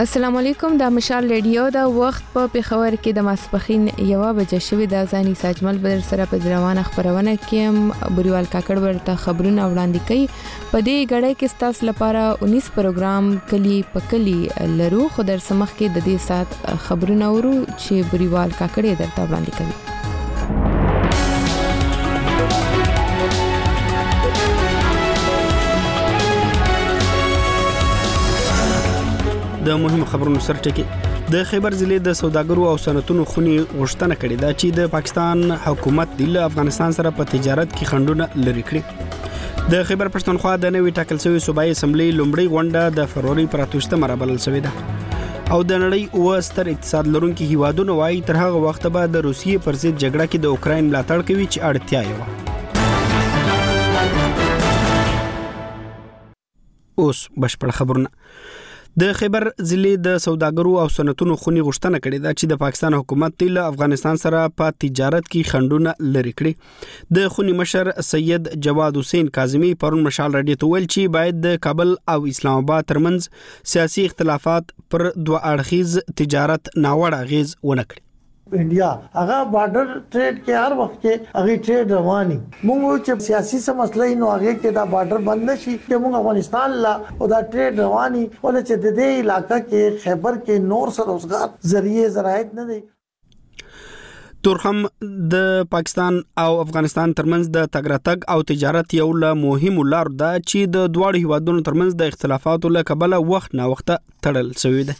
السلام علیکم د مشال ریډیو دا وخت په پیښور کې د ماسپخین یو بجه شوې د ځاني ساجمل بدر سره په روانه خبرونه کې بریوال کاکړ ورته خبرونه وړاندې کوي په دې غړې کې ستاسو لپاره 19 پروګرام کلی پکلی لرو خو در سمخ کې د دې سات خبرونه ورو چې بریوال کاکړې درته وړاندې کوي د مهمو خبرونو سرټکی د خیبر ضلع د سوداګرو او صنعتونو خونی غوښتنه کړې ده چې د پاکستان حکومت د افغانستان سره په تجارت کې خندونه لري کړي د خیبر پښتونخوا د نوي ټاکل شوی صوبایي اسمبلی لومړی غونډه د فروری پر 28 مره بلل شوې ده او د نړۍ او ستر اقتصاد لرونکي هیوادونه وایي تر هغه وخت به د روسیې پر ضد جګړه کې د اوکرين ملاتړ کوي چې اړتیا یې وه اوس بشپړ خبرونه د خیبر ضلع د سوداګرو او صنعتونو خونی غوښتنه کړې ده چې د پاکستان حکومت تل افغانستان سره په تجارت کې خندونه لری کړي د خونی مشر سید جواد حسین کاظمی پرون مشال رادیو ته ویل چې باید د کابل او اسلام آباد ترمنځ سیاسي اختلافات پر دوه اړخیز تجارت ناوړه غیز ونه کړي انډیا هغه بارډر ټریډ کې هر وخت کې هغه ټریډ رواني موږ چې سیاسي څه مسله نو هغه کې دا بارډر بند نشي چې موږ افغانستان لا او دا ټریډ رواني ولې چې د دې علاقې کې خیبر کې نور سره روزګار ذریعہ زراعت نه دی تورخم د پاکستان او افغانستان ترمنځ د تګراتګ او تجارت یو له مهمو لارو ده چې د دواړو هیوادونو ترمنځ د اختلافاتو له کبله وخت نا وخت تړل شوې ده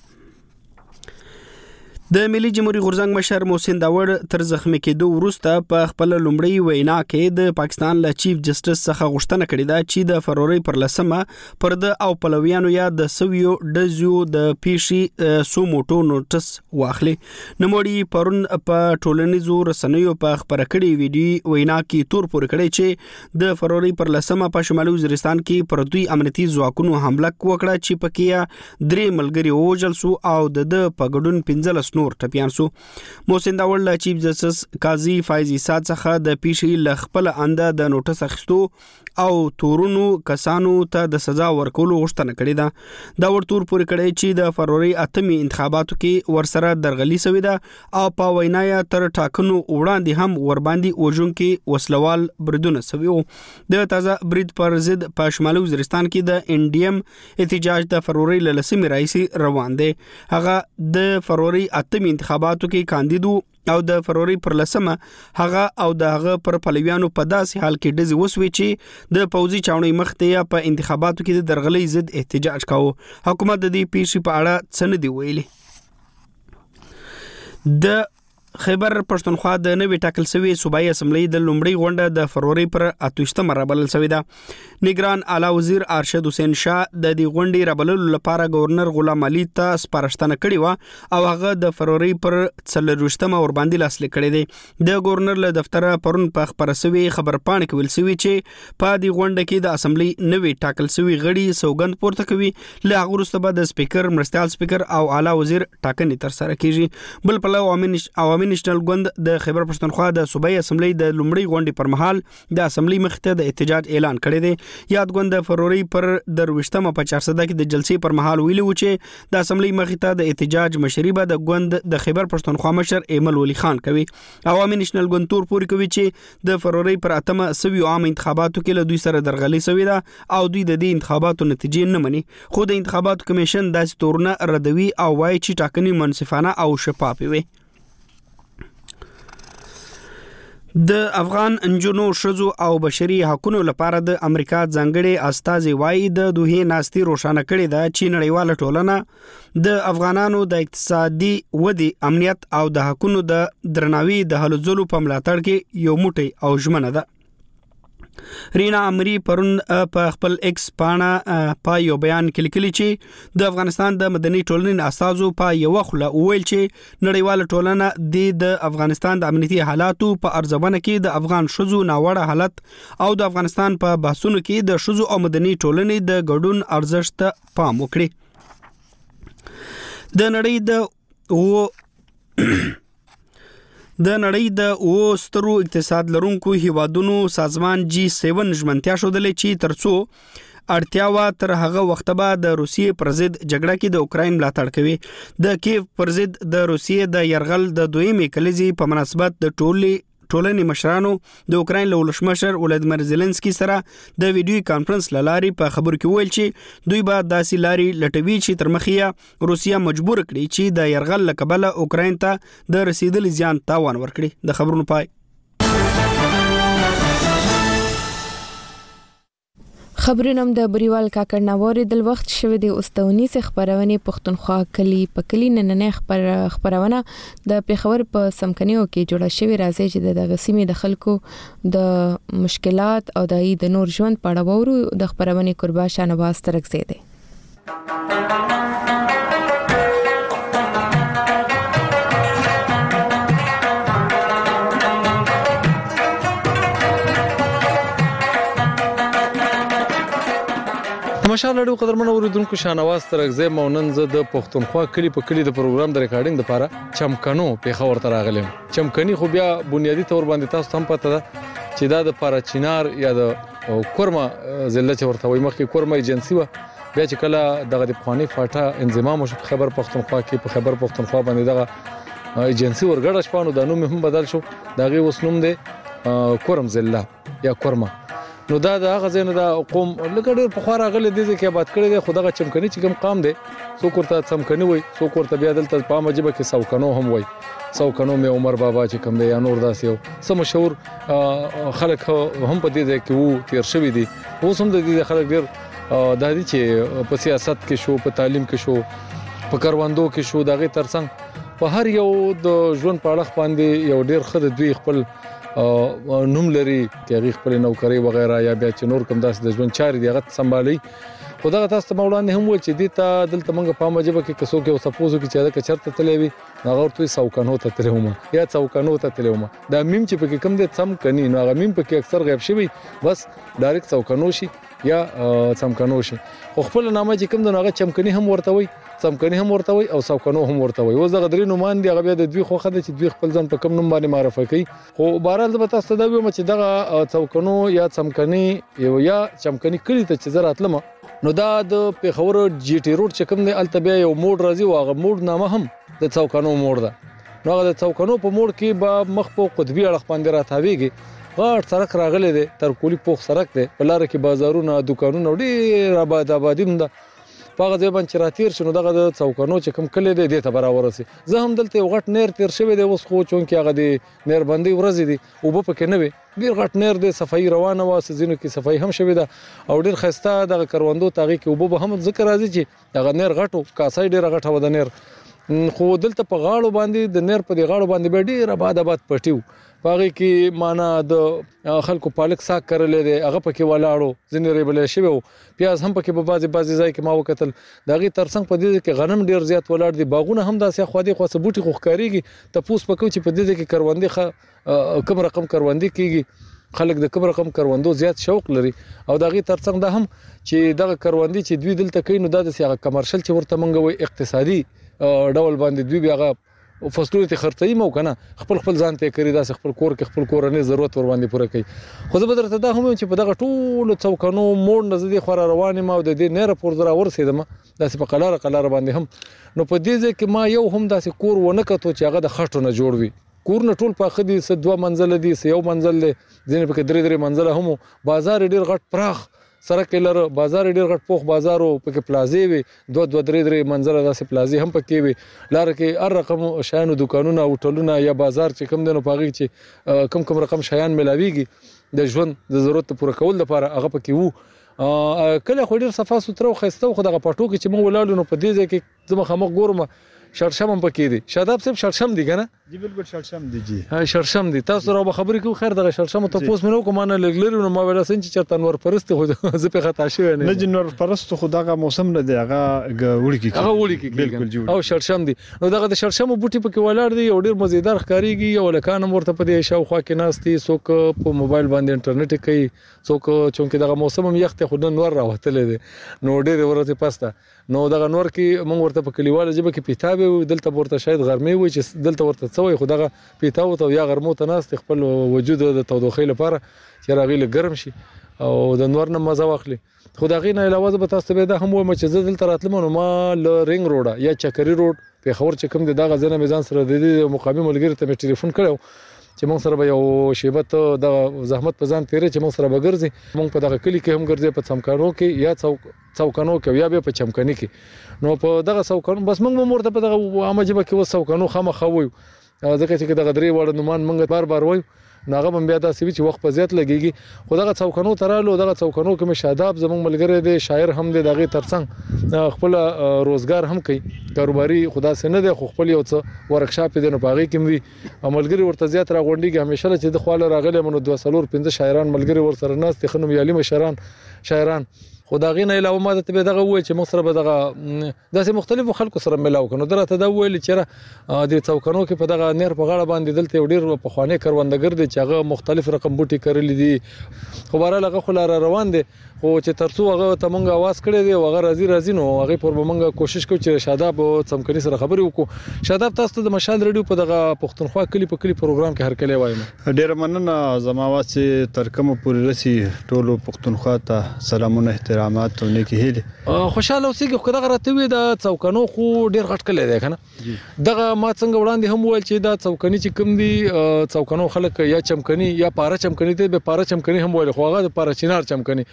د ملي جمهوریت غورځنګ مشر محسن داوړ تر زخمی کېدو وروسته په خپل لومړی وینا کې د پاکستان له چیف جسټس څخه غوښتنه کړې ده چې د فروری پر لسمه پر د او پلویانو یا د سویو دزیو د پیشي سو موټو نوټس واخلي نوموړي پرون په ټولنیزو رسنیو په خبره کړې ویډیو وینا کې تور پور کړی چې د فروری پر لسمه په شمالي وزیرستان کې پر دوی امنیتي ځواکونو حمله وکړه چې پکې درې ملګري ووژل سو او د ده په ګډون 15 نور ټپیان سو محسن داوړ له چیف جسټس قاضي فایز عیسی څخه د پیښې له خپل انده د نوټس اخیستو او تورونو کسانو ته د سزا ورکولو غوښتنه کړې ده دا ورتور پورې کړی چې د فروری اتمی انتخاباتو کې ورسره درغلي سوې ده او په وینا یې تر ټاکنو وړاندې هم ورباندې وژونکي وسلوال بریدونه سوي وو د تازه برید پر ضد په شمالي وزیرستان کې د ان ډي ایم احتجاج د فروری له لسمې راهیسې روان دی هغه د فروری اتم انتخاباتو کې کاندید او د فروری پر لسمه هغه او د هغه پر پلویانو په داسې حال کې ډزې وسوي چې د پوزي چاونۍ مخته یا په انتخاباتو کې د درغلي ضد احتجاج کاوه حکومت د دې پیښې په اړه څه نه دی ویلي د خیبر پښتونخوا د نوې ټاکل شوې صوبایي اسمبلی د لومړۍ غونډه د فروری پر 28مه رابلل شوې ده نگران اعلی وزیر ارشد حسین شاه د دې غونډې رابللو لپاره گورنر غلام علي ته سپارښتنه کړې و او هغه د فروری پر 23مه ورباندې لاسلیک کړې ده د گورنر له دفتره پرون په خبرسوي خبرپاڼه کې ویل شوی چې په دې غونډه کې د اسمبلی نوې ټاکل شوی غړي سوګند پورته کوي له هغه وروسته به د سپیکر مرستيال سپیکر او اعلی وزیر ټاکنې تر سره کیږي بل په لو عوامي نېشنل ګوند د خیبر پښتونخوا د صوبایي اسمبلی د لومړۍ غونډې پر مهال د اسمبلی مخته د احتجاج اعلان کړی دی یاد ګوند د فروری پر درويشتمه په چارسده کې د جلسې پر مهال ویلي و چې د اسمبلی مخته د احتجاج مشري به د ګوند د خیبر پښتونخوا مشر ایمل ولي خان کوي عوامي نېشنل ګوند تور پوري کوي چې د فرورۍ پر اتمه سویو عام انتخاباتو کې له دوی سره درغلي سوې ده او دوی د دې انتخاباتو نتیجې نه مني خو د انتخاباتو کمیشن داسې تورونه ردوي او وایي چې ټاکنې منصفانه او شفافې وي د افغان انجونو شزو او بشري حقوقو لپاره د امریکا ځنګړې استاذي وایي د دوه ناستي روښانه کړې ده چې نړیواله ټولنه د افغانانو د اقتصادي ودی امنیت او د حقونو د درناوي د هلو ځلو په ملاتړ کې یو موټی او ژمنه ده رینا امری پرون په خپل ایکس پاڼه په یو بیان کې لیکلي چې د افغانستان د مدني ټولنې استادو په یو خوله ویل چې نړیواله ټولنه د افغانستان د امنیتي حالاتو په ارزونه کې د افغان شزو ناوړه حالت او د افغانستان په بحثونو کې د شزو او مدني ټولنې د ګډون ارزښت پام وکړي د نړۍ د او د نړۍ د او سترو اقتصاد لرونکو هیوادونو سازمان جی 7 ژمنتیا شودلې چې ترڅو اړتیا وا تر هغه وخت به د روسیې پر ضد جګړه کې د اوکراین ملاتړ کوي د کیف پر ضد د روسیې د يرغل د دویمې کلیزې په مناسبت د ټولي ټولنې مشرانو د اوکراین له ولسمشر ولادمیر زیلنسکي سره د ویډیوي کانفرنس لاري په خبرو کې ویل چې دوی به داسې لاري لټوي چې تر مخې روسیا مجبور کړي چې د يرغل لکبله اوکراین ته د رسیدل زیان تاوان ورکړي د خبرونو پای خبرونه مو د بریوال کاکړ نه واوریدل وخت شوی دی اوس د اونیزې خبرونې پښتونخوا کلی په کلی نننې خبر خبرونه د پیښور په سمکنیو کې جوړه شوې راځي چې د دغه سیمې د خلکو د مشکلات او د ای د نور ژوند په اړه وورو د خبرونې قربا شانواز ترکزی دی مشال لړو قدرمن اوریدونکو شانواز ترغزه مونن زه د پښتونخوا کلی په کلی د پروګرام د ریکارډینګ لپاره چمکنو په خبر تر اغلم چمکني خو بیا بنیادی تور باندې تاسو هم پته ده چې دا د پارچینار یا د او کورما ضلع چې ورته وایي مخکې کورما ایجنسي وه بیا چې کله دغه د پخواني فاټا انضمام وشو په خیبر پښتونخوا کې په خیبر پښتونخوا باندې دغه ایجنسي ورګړه شپانو د نوم هم بدل شو دغه اوس نوم دی کورم ضلع یا کورما نو دا د هغه ځای نه دا قوم لکه ډېر پخوا راغلی دی ځکه آباد کړی دی خو دغه چمکني چې کوم قام دی څوک ورته چمکني وایي څوک ورته بیا دلته په عامه ژبه کې سوکنو هم وایي سوکنو مې عمر بابا چې کوم دی یا نور داسې یو څه مشهور خلک هم په دې ځای کې وو تیر شوی دي اوس هم د دې خلک ډیر د دې چې په سیاست کې شو په تعلیم کې شو په کروندو کې شو دغه ترڅنګ په هر یو د ژوند په اړه باندې یو ډیر خد دوی خپل نوم لري چې خپل نوکری وغیرہ یا بیا چې نور کوم داسې د ژوند چارې دی هغه سمبالي خو دا تاسو ته وړاندې هم ول چې دې ته دلته موږ په مجبه کې کسو کې او سپوزو کې چې دا کچرته تلې وي هغه ورته سوکانو ته تلې ومه یا سوکانو ته تلې ومه دا میم چې پکې کم دی څم کني نو هغه میم پکې اکثر غیب شوی بس ډایرک څوکنو شي یا څمکنو شي خو خپل نامه چې کم دی نو هغه چمکني هم ورته وي څمکني هم ورته وي او څوکنو هم ورته وي اوس دغه درې نومان دي هغه بیا د دوی خوخه ده چې دوی خپل ځان په کم نوم باندې معرفي کوي خو بهرحال زه به تاسو ته دا وایم چې دغه څوکنو یا څمکني یو یا چمکني کلی ته چې زه راتلم نو دا د پیښور جی ټي روډ چې کوم دی الته بیا یو موډ راځي او هغه موډ نامه هم د څوکانو موډ ده نو هغه د څوکنو په موړ کې به مخ په قطبي اړخ باندې راتاویږي غاړ سرک راغلی دی تر کولی پوخ سرک دی په لار کې بازارونه دکانونه ډیر آباد آبادی هم ده په هغه ځای باندې چې راتیر شي نو دغه د څوکنو چې کوم کلی دی دې ته به راورسي زه هم دلته یو غټ نیر تیر شوی دی اوس خو چونکې هغه د نیربندۍ ورځې دي اوبه پکې نه وي ډیر غټ نیر دی صفایي روانه وه څه ځینو کې صفایي هم شوې ده او ډیر ښایسته دغه کروندو ته هغې کې اوبه به هم ځکه راځي چې دغه نېر غټ و، کاسه یې ډېره غټه وه د نېر، خو دلته په غاړو باندې، د نېر په دې غاړو باندې بیا ډېر اباد اباد پټي و، په هغې کې مانا د خلکو پالک ساګ کرلی دی، هغه په کې ولاړ و، ځینې رېبلی شوی و، پیاز هم په کې په بعضې بعضې ځای کې ما وکتل، د هغې تر څنګ په دې ځای کې غنم ډېر زیات ولاړ دي، باغونه هم داسې اخوا دېخوا څه بوټي خو ښکارېږي، تپوس به کوو چې په دې ځای کې کروندې ښه. کوم رقم کروندې کیږي خلک د کوم رقم کروندو زیات شوق لري او دا غي ترڅنګ دا هم چې دغه کروندې چې دوی دلته کوي نو دا د سیاغه کمرشل چې ورته منګوي اقتصادي ډول باندې دوی بیا او فصلونه ته خرڅي مو کنه خپل خپل ځان ته کړی دا خپل کور کې خپل کورنۍ ضرورت ور باندې پوره کوي خو زه به درته دا هم چې په دغه ټولو څوکنو موړ نه زدي خور روان ما د دې نه راپور درا ورسېدم دا په قلاره قلاره باندې هم نو په دې ځکه ما یو هم داسې کور ونه کتو چې هغه د خټو نه جوړ وي کورونه ټول پاخه دي، څه دوه منزله دي، څه یو منزل دی، ځینې پکې درې درې منزله هم وو. بازار یې ډېر غټ پراخ سرک یې لره، بازار یې ډېر غټ پوخ بازار و، پکې پلازې وې، دوه دوه درې درې منزله داسې پلازې هم پکې وې، لاره کې هر رقم شیانو دوکانونه، هوټلونه یا بازار چې کوم دی نو په هغه کې چې کوم کوم رقم شیان ملاوېږي د ژوند د ضرورت د پوره کولو لپاره هغه پکې وو. کلی خو یې ډېر صفا سوتره او ښایسته و، خو دغه پټو کې چې موږ ولاړو نو په دې ځای کې زه مخامخ ګورم شړشم هم پکې دي شاداب صاحب شړشم دي کنه جی بالکل شړشم دي جی ها شړشم دي تاسو راو خبرې کوو خیر دغه شړشم ته پوس مې نو کوم نه لګلري نو ما ویل سن چې چرته نور پرست خو زه په خطا شوی نه نه نور پرست خو دغه موسم نه دی هغه وړي کې هغه وړي کې بالکل جوړ او شړشم دي نو دغه د شړشم بوټي پکې ولاړ دي یو ډیر مزیدار ښکاریږي یو لکان ورته په دې شاوخوا کې ناشتي څوک په موبایل باندې انټرنیټ کوي څوک چې دغه موسم هم یخته خو نور راوتل دي نو ډیر ورته پسته نو دغه نور کې مونږ ورته په کلیواله ژبه کې پیتا به وي دلته به ورته شاید غرمې وي چې دلته ورته څه وایي خو دغه پیتاو ته او یا غرمو ته ناست خپل وجود د تودوخې لپاره چې هغوی لږ ګرم شي او د نور نه مزه واخلي خو د هغې نه علاوه زه به تاسو ته بیا دا هم وایم چې زه دلته راتلم نو ما له رینګ روډه یا چکري روډ پېښور چې کوم دی دغه ځای نه مې ځان سره د دې مقامي ملګري ته مې ټلیفون کړی چې موږ سره به یو شیبه ته د زحمت په ځان تیرې چې موږ سره به ګرځي موږ په دغه کلی کې هم ګرځي په څمکارو کې یا څوک څوکنو کې او یا به په چمکني کې نو په دغه څوکنو بس موږ به مور ته په دغه عامه ژبه کې اوس څوکنو خامخا وایو ځکه چې دغه درې واړه نومان موږ بار بار وایو نو هغه بیا داسې وي چې وخت په زیات لګېږي خو دغه څوکنو ته رالو دغه څوکنو کې مې شاداب زموږ ملګری دی شاعر هم دی د هغې ترڅنګ خپل روزګار هم کوي کاروباري خو داسې نه دی خو خپل یو څه ورکشاپ یې دی نو په هغې کې هم وي او ملګري ورته زیات را غونډیږي همیشه له چې د خواله راغلی یم نو دوه څلور پنځه شاعران ملګري ورسره ناست دي ښه نومیالي مشران شاعران خو د هغې نه علاوه ما درته بیا دغه وویل چې موږ سره به دغه داسې مختلفو خلکو سره ملاو کړو ده راته دا وویل چې را د څوکنو کې په دغه نهر په غاړه باندې دلته یو ډېر پخوانی کروندګر دی چې هغه مختلف رقم بوټي کرلي دي خو بهرحال هغه خو لا را روان دی خو چې تر څو هغه ته مونږ اواز کړی دی او هغه راځي راځي نو هغه پر به مونږ کوشش کوو چې شاداب څمکني سره خبرې وکړو شاداب تاسو ته د مشال رادیو په دغه پښتونخوا کلی په کلی پروګرام کې هر کلی وایم ډیر مننه زما واز چې تر کومه پورې رسی ټول پښتونخوا ته سلامونه احترامات او نیکی هیله خوشاله اوسې خو دغه راته وی د څوکنو خو ډیر غټ کلی دی کنه دغه ما څنګه وړاندې هم وویل چې دا څوکني چې کوم دي څوکنو خلک یا چمکني یا پاره چمکني ته به پاره چمکني هم ویل خو هغه د پاره چینار چمکني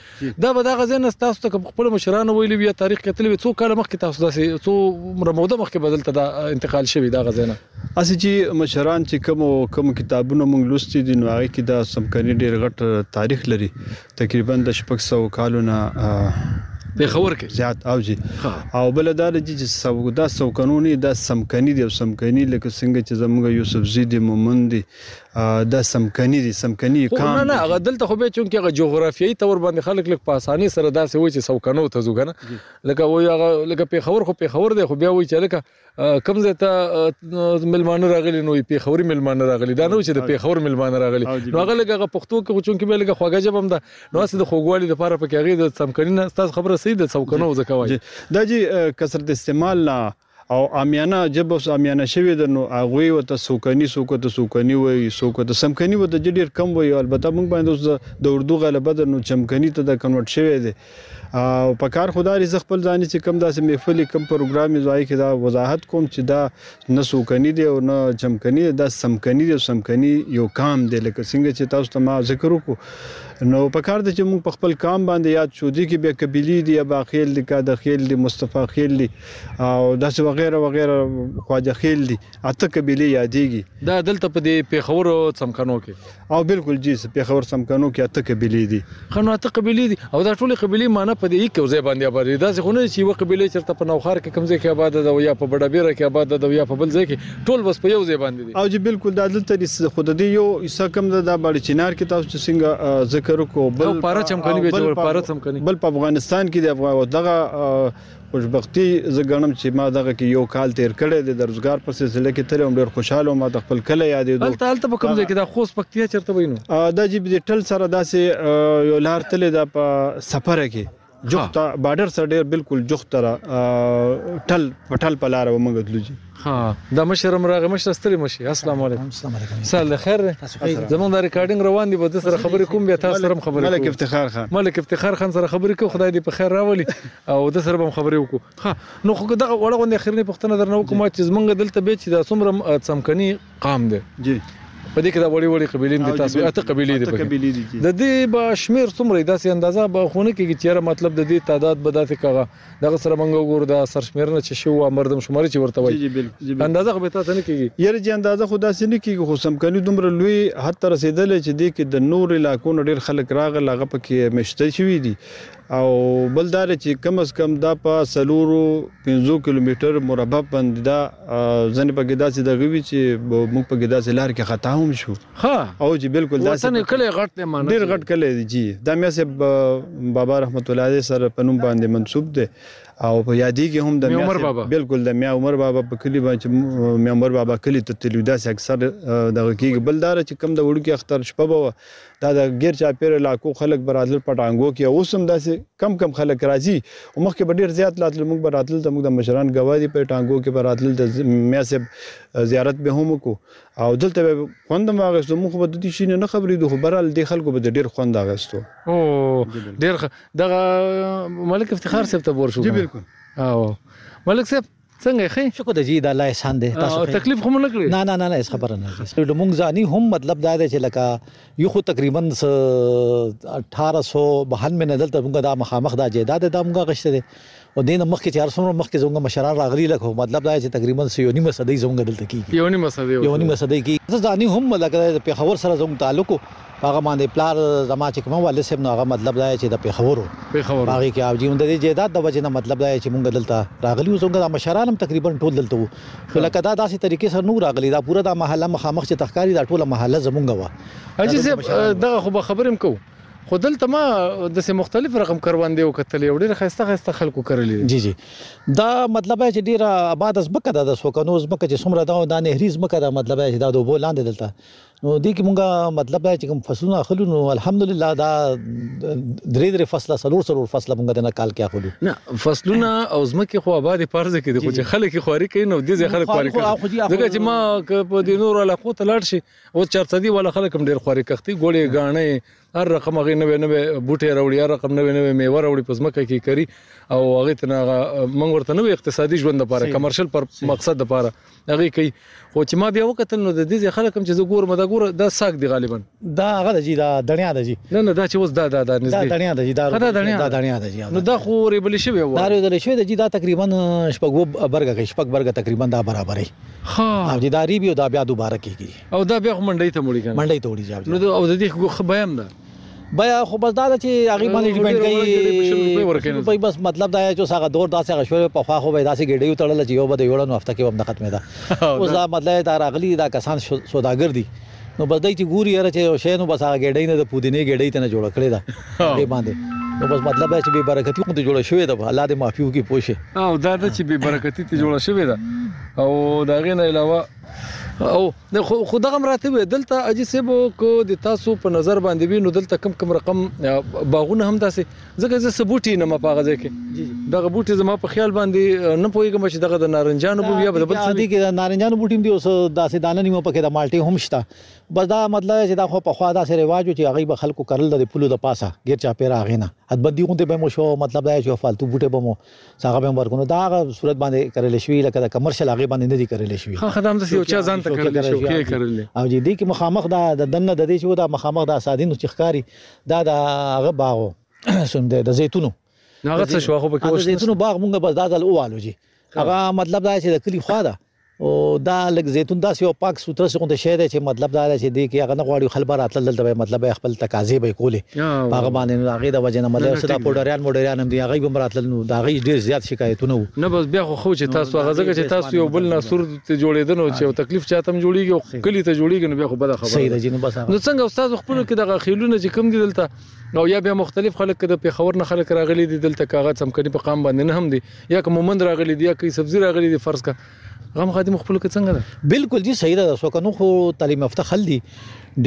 دا به دغه ځین تاسو ته خپل مشران ویل بیا تاریخ کې تل څو کال مخکې تاسو داسې څو مرموده مخکې بدل ته دا انتقال شوی دا غزنه اسی چې مشران چې کوم کوم کتابونه مونږ لوستي دي نو هغه کې دا چمکني ډیر غټ تاریخ لري تقریبا د شپږ سوه کالو نه پېښور کې زیات او جی او بل دا لږ چې سو دا سو قانوني دا سمکني دی او سمکني لکه څنګه چې زموږ یوسف زی دی مومن دی دا سمکني دی سمکني کام نه نه هغه دلته خو به چون کې هغه جغرافیایي تور باندې خلک لکه په اساني سره داسې وای چې سو کنو ته زوګنه لکه وای هغه لکه پېښور خو پېښور دی خو بیا وای چې لکه کوم ځای ته ملمانه راغلي نو پیښوري ملمانه راغلي دا نو چې د پیښور ملمانه راغلي نو هغه لګه هغه پښتو کې خو چونکې به لګه خوګه جبم ده نو اصل د خوګوالي د پاره پکې هغه د څمکنه تاسو خبره سي د څوکنو ځکه وایي دا جی کثرت استعمال نه او امیانه جب اوس امیانه شوی د نو هغه وته سوکنی سوکو ته سوکنی وای سوکو ته سمکنی وته ډیر کم وای البته موږ باندې اوس د اردو غلبه د نو چمکنی ته د کنورټ شوی دی او په کار خو دا دی زه خپل ځاني چې کوم داسې محفل یې کوم پروګرام یې زه هغې کې دا وضاحت کوم چې دا نه څوکني دی او نه چمکني دی دا څمکني دی او څمکني یو قام دی لکه څنګه چې تاسو ته ما ذکر وکړو نو په کار ده چې موږ په خپل قام باندې یاد شو دي کې بیا قبیلې دي ابا خیل دي کاده خیل دي مصطفی خیل دي او داسې وغیره وغیره خواجه خیل دي اته قبیلې یادېږي دا دلته په دې پېښور څمکنو کې او بلکل جی سه پیښور سمکنو کې اته قبیلې دي. ښه نو اته قبیلې دي او دا ټولې قبیلې مانه په دې یکو ځای باندې ابادې دي داسې خو نه ده چې یوه قبیله چرته په نوښار کې کوم ځای کې اباده ده او یا په بډه بیره کې اباده ده او یا په بل ځای کې ټول بس په یو ځای باندې دي. او جی بلکل دا دلته دي خو د دې یو حصه کوم ده دا باړې چنار کې تاسو چې سنګه ذکر وکړو او بل په افغانستان کې دي او دغه خوشبختي زه ګڼم چې ما دغه کې يو کال تېر کړی دی، د روزګار په سلسله کې تللی وم، ډېر خوشحاله وم، ما ته خپل کلی يادېدو. هلته هلته په کوم ځای کې؟ دا خوست پکتيا چېرته وي نو؟ دا جي دې ټل سره داسې يو لار تللې ده په سپره کې جوخته باډر سره ډېر بالکل جوخته را ټل په ټل په لاره به موږ تلو جي. ها دا مشر هم راغی مشر ستړي مشي السلام علیکم السلام علیکم سال د خیر زمونږ د ریکارډینګ روان دی به د سره خبرې کوم بیا تاسو سره خبرې ملک افتخار خان ملک افتخار خان سره خبرې کو خدای دې په خیر راولي او د سره هم خبرې وکړو ها نو خو دغه وړه غونډه اخرنی پښتنه درنه وکم چې زمونږ دلته به چې د څومره څمکني قام دی جی په دې کې دا وړي وړي قبيلې دي تاسو اته قبيلې دي په د دې با شمیر څومره داسې اندازه به خونه کې چې مطلب د دې تعداد به داسې کاغه دغه سره مونږ وګورو دا سرشمیرنه چې شوی وه مردم شماری چې ورته وایي اندازه خو به تاسو نه کیږي یاره جی اندازه خو داسې نه کیږي خو سمکنی دومره لوی حد ته رسیدلی چې دې کې د نور علاقو نه ډیر خلک راغل هغه پکې مشته شوي دي او بل دا دی چې کم از کم دا په څلورو پنځو کیلومتر مربع باندې دا ځنې پکې داسې دغه وي چې موږ پکې داسې لار کې خطا هم شو. ها او جی بالکل داسې وطن کلی غټ دی مانه ډیر غټ کلی دی جی دا میا سه بابا رحمت الله علیه سره په نوم باندې منسوب دی او په یادی کې هم د میا عمر بابا بالکل د میا عمر بابا په کلی باندې میا عمر بابا کلی ته تلو داسې اکثر دغه کیږي بل دار چې کم د وړو کې اختر شپه به دا د غیر چا پیر علاقو خلک برادل پټانګو کې اوس هم داسې کم کم خلک راځي او مخکې به ډیر زیات لاتل موږ برادل ته موږ د مشران غوا دي په ټانګو کې برادل د میا سه زیارت به هم کو او دلته به خوند هم اغستو موږ به د دې شي نه خبرېدو خو برال دې خلکو به ډېر خوند اغستو او ډېر دغه ملک افتخار صاحب ته بور شو جی بالکل او ملک صاحب څنګه ښه شکر د جی د الله احسان دی تاسو تکلیف خو نه کړی نه نه نه هیڅ خبره نه لمونږ ځاني هم مطلب دا دی چې لکه یو خو تقریبا 1892 نه دلته موږ دا مخامخ دا جیداد دا موږ غشته دي او دین مخکې چې ارسمو مخکې زموږ مشران راغلي لکه مطلب دا چې تقریبا یو نیمه صدۍ زموږ دلته کیږي یو نیمه صدۍ یو نیمه صدۍ کیږي ځاني هم لکه د پیښور سره زموږ تعلق هغه باندې پلار زما چې کوم والد صاحب نو هغه مطلب دا چې د پیښورو پیښور هغه کې او جون د جیداد د وجنه مطلب دا چې موږ دلته راغلي زموږ مشران هم تقریبا ټول دلته خو لکه دا داسې طریقې سره نو راغلی دا پوره دا محله مخامخ چې تخکاری دا ټوله محله زمونږ و اجي زه دغه خو به خبرم کو خو دلته ما د سه مختلف رقم کروندې او کتلې او ډېر خسته خسته خلکو کرلې جی جی دا مطلب چې ډېر آباد زمکه ده د سوکنو زمکه چې سمره دا د نهري زمکه ده مطلب چې دا د وبو لاندې دلته نو دې کې مونږه مطلب دا چې کوم فصلونه اخلو نو الحمدلله دا درې درې فصله سلور سلور فصله مونږ دنه کال کې اخلو نه فصلونه او زمکه خو آباد پرځ کې د خو خلک خواري کوي نو دې خلک خواري کوي ځکه چې ما په دې نور علاقو ته لاړ شي او چرته دی ولا خلک هم ډېر خواري کوي ګوړې غاڼې هر رقم هغه نوې نوې بوټي راوړي هر رقم نوې نوې میوه راوړي په ځمکه کې کري او هغه ته هغه موږ ورته نوې اقتصادي ژوند لپاره کمرشل پر مقصد لپاره هغه کوي خو چې ما بیا وکتل نو د دې خلک هم چې زه ګورم دا ګوره دا ساک دی غالبا دا هغه د جی دا دنیا د جی نه نه دا چې اوس دا دا دا نږدې دا دنیا د جی دا دا دنیا دا دنیا د جی نو دا خو ریبل شوی و دا ریبل شوی د جی دا تقریبا شپږ برګه کې شپږ برګه تقریبا دا برابرې ها او دا ریبي دا بیا دوباره کیږي او دا بیا خو منډی ته وړي کنه منډی ته وړي جاب نو او د دې خو خو بیا هم ده بیا خو بس دا چې هغه باندې ډیپند کوي په بس مطلب دا چې هغه دور داسې هغه شوی په خوا خو به داسې ګډیو تړل چې یو به د یوړنو هفته کې هم نه ختمه ده اوس دا مطلب دا راغلی دا کسان سوداګر دي نو بس دای چې ګوري یاره چې یو شی نو بس هغه ګډی نه د پودینه ګډی ته نه جوړ کړی دا دې باندې نو بس مطلب دا چې به برکتی خو ته جوړ شوې ده الله دې معافي وکي پوښي او دا چې به برکتی ته جوړ شوې ده او دا غینه علاوه او خو دغه راته وي دلته اجي سیب کو د تاسو په نظر باندې وي نو دلته کم کم رقم باغونه هم داسې ځکه زه سبوټي نه مپاغه ځای کې دغه بوټي زما په خیال باندې نه پويګم چې دغه د نارنجانو بو یا بل څه دي کې د نارنجانو بوټي دی اوس داسې دانه نیمه پکې د مالټي هم شته بس دا مطلب چې دا خو په خوا داسې رواج چې هغه به خلکو کرل د پلو د پاسه غیر چا پیرا غینا حد بدی غونډه به مو شو مطلب دا چې فالتو بوټي به مو هغه به هم ورکو نو دا هغه صورت باندې کرل شوی لکه د کمرشل هغه باندې نه دي کرل شوی ها خدام د یو چا ځان ته کرل شوی کې کرل او جی دې کې مخامخ دا د دنه د دې چې دا مخامخ دا سادینو چې ښکاری دا د هغه باغو سم د زیتونو هغه څه شو خو به کې وشته زیتونو باغ مونږ بس دا ځل اوالو جی هغه مطلب دا چې د کلی خوا ده او دا لګ زیتون داسې یو پاک سوتره څه غونډه شی دی چې مطلب دا دی چې دی کې هغه نه غواړي خلک به راتلل دلته به مطلب خپل تقاضې به کولې په هغه باندې نو هغه د وجه نه مطلب څه دا پوډریان موډریان هم دی هغه به راتلل نو دا غي ډیر زیات شکایتونه وو نه بس بیا خو خو چې تاسو هغه ځکه چې تاسو یو بل ناسور ته جوړیدنو چې یو تکلیف چاته هم جوړیږي او کلی ته جوړیږي نو بیا خو بده خبره صحیح ده جنو بس نو څنګه استاد خپل کې دغه خیلونه چې کم دي دلته او یا بیا مختلف خلک که د پیښور نه خلک راغلي دي دلته که هغه څمکني په قام باندې نه هم دي یا که مومند راغلي دي یا که سبزي راغلي دي فرض که غم خادم خپل کې څنګه ده بالکل جی صحیح ده سو کنو خو تعلیم یافته خل دي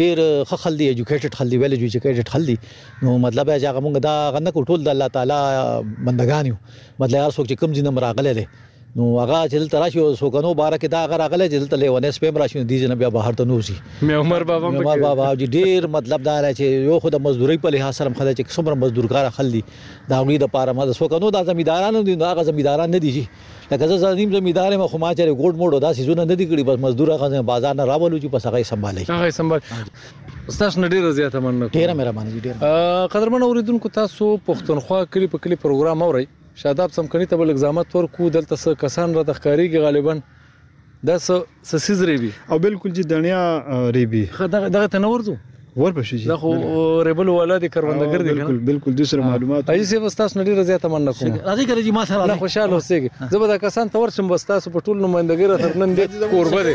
ډیر ښه خل دي ایجوکیټډ خل دي ویل ایجوکیټډ خل دي نو مطلب هغه موږ دا غنه ټول د الله تعالی بندگان یو مطلب هر څوک چې کم دینه مراغله دي نو هغه چې دلته راشي او سوکنو باره کې دا هغه راغلی چې دلته لیونی سپیم راشي نو دیځ نه بیا بهر ته نوځي مې عمر بابا مې عمر بابا جی ډیر مطلب دا راځي چې یو خو د مزدوري په لحاظ سره خدای چې څومره مزدورګار خلدي دا غوي د پاره مده سوکنو دا زمیدارانو دي نو هغه زمیداران نه دي چې لکه زه زنیم زمیدار ما خو ما چې ګوډ موډ دا سيزونه نه دي کړی بس مزدور هغه بازار نه راولو چې پس هغه سمبالي هغه سمبال استاد نه ډیره زیاته مننه ډیره مهرباني ډیره قدرمن اوریدونکو تاسو پښتونخوا کلی په کلی پروګرام اورئ شاداب څمکني ته به لږ زحمت ورکو دلته څه کسان راته ښکاریږي غالبا دا څه سسیز ریبي او بالکل چې دنیا ریبي دغه دغه ته نه ورځو ورپسې شي دا خو ریبل والا دي کروندګر دي بالکل بالکل د سره معلومات اي سي بس تاسو ډیره زیاته مننه کوم راځي کړئ چې ما سره خوشاله اوسئ زه به دا کسان تور شم بس تاسو په ټول نمائندګۍ را تر نن دې کوربه دي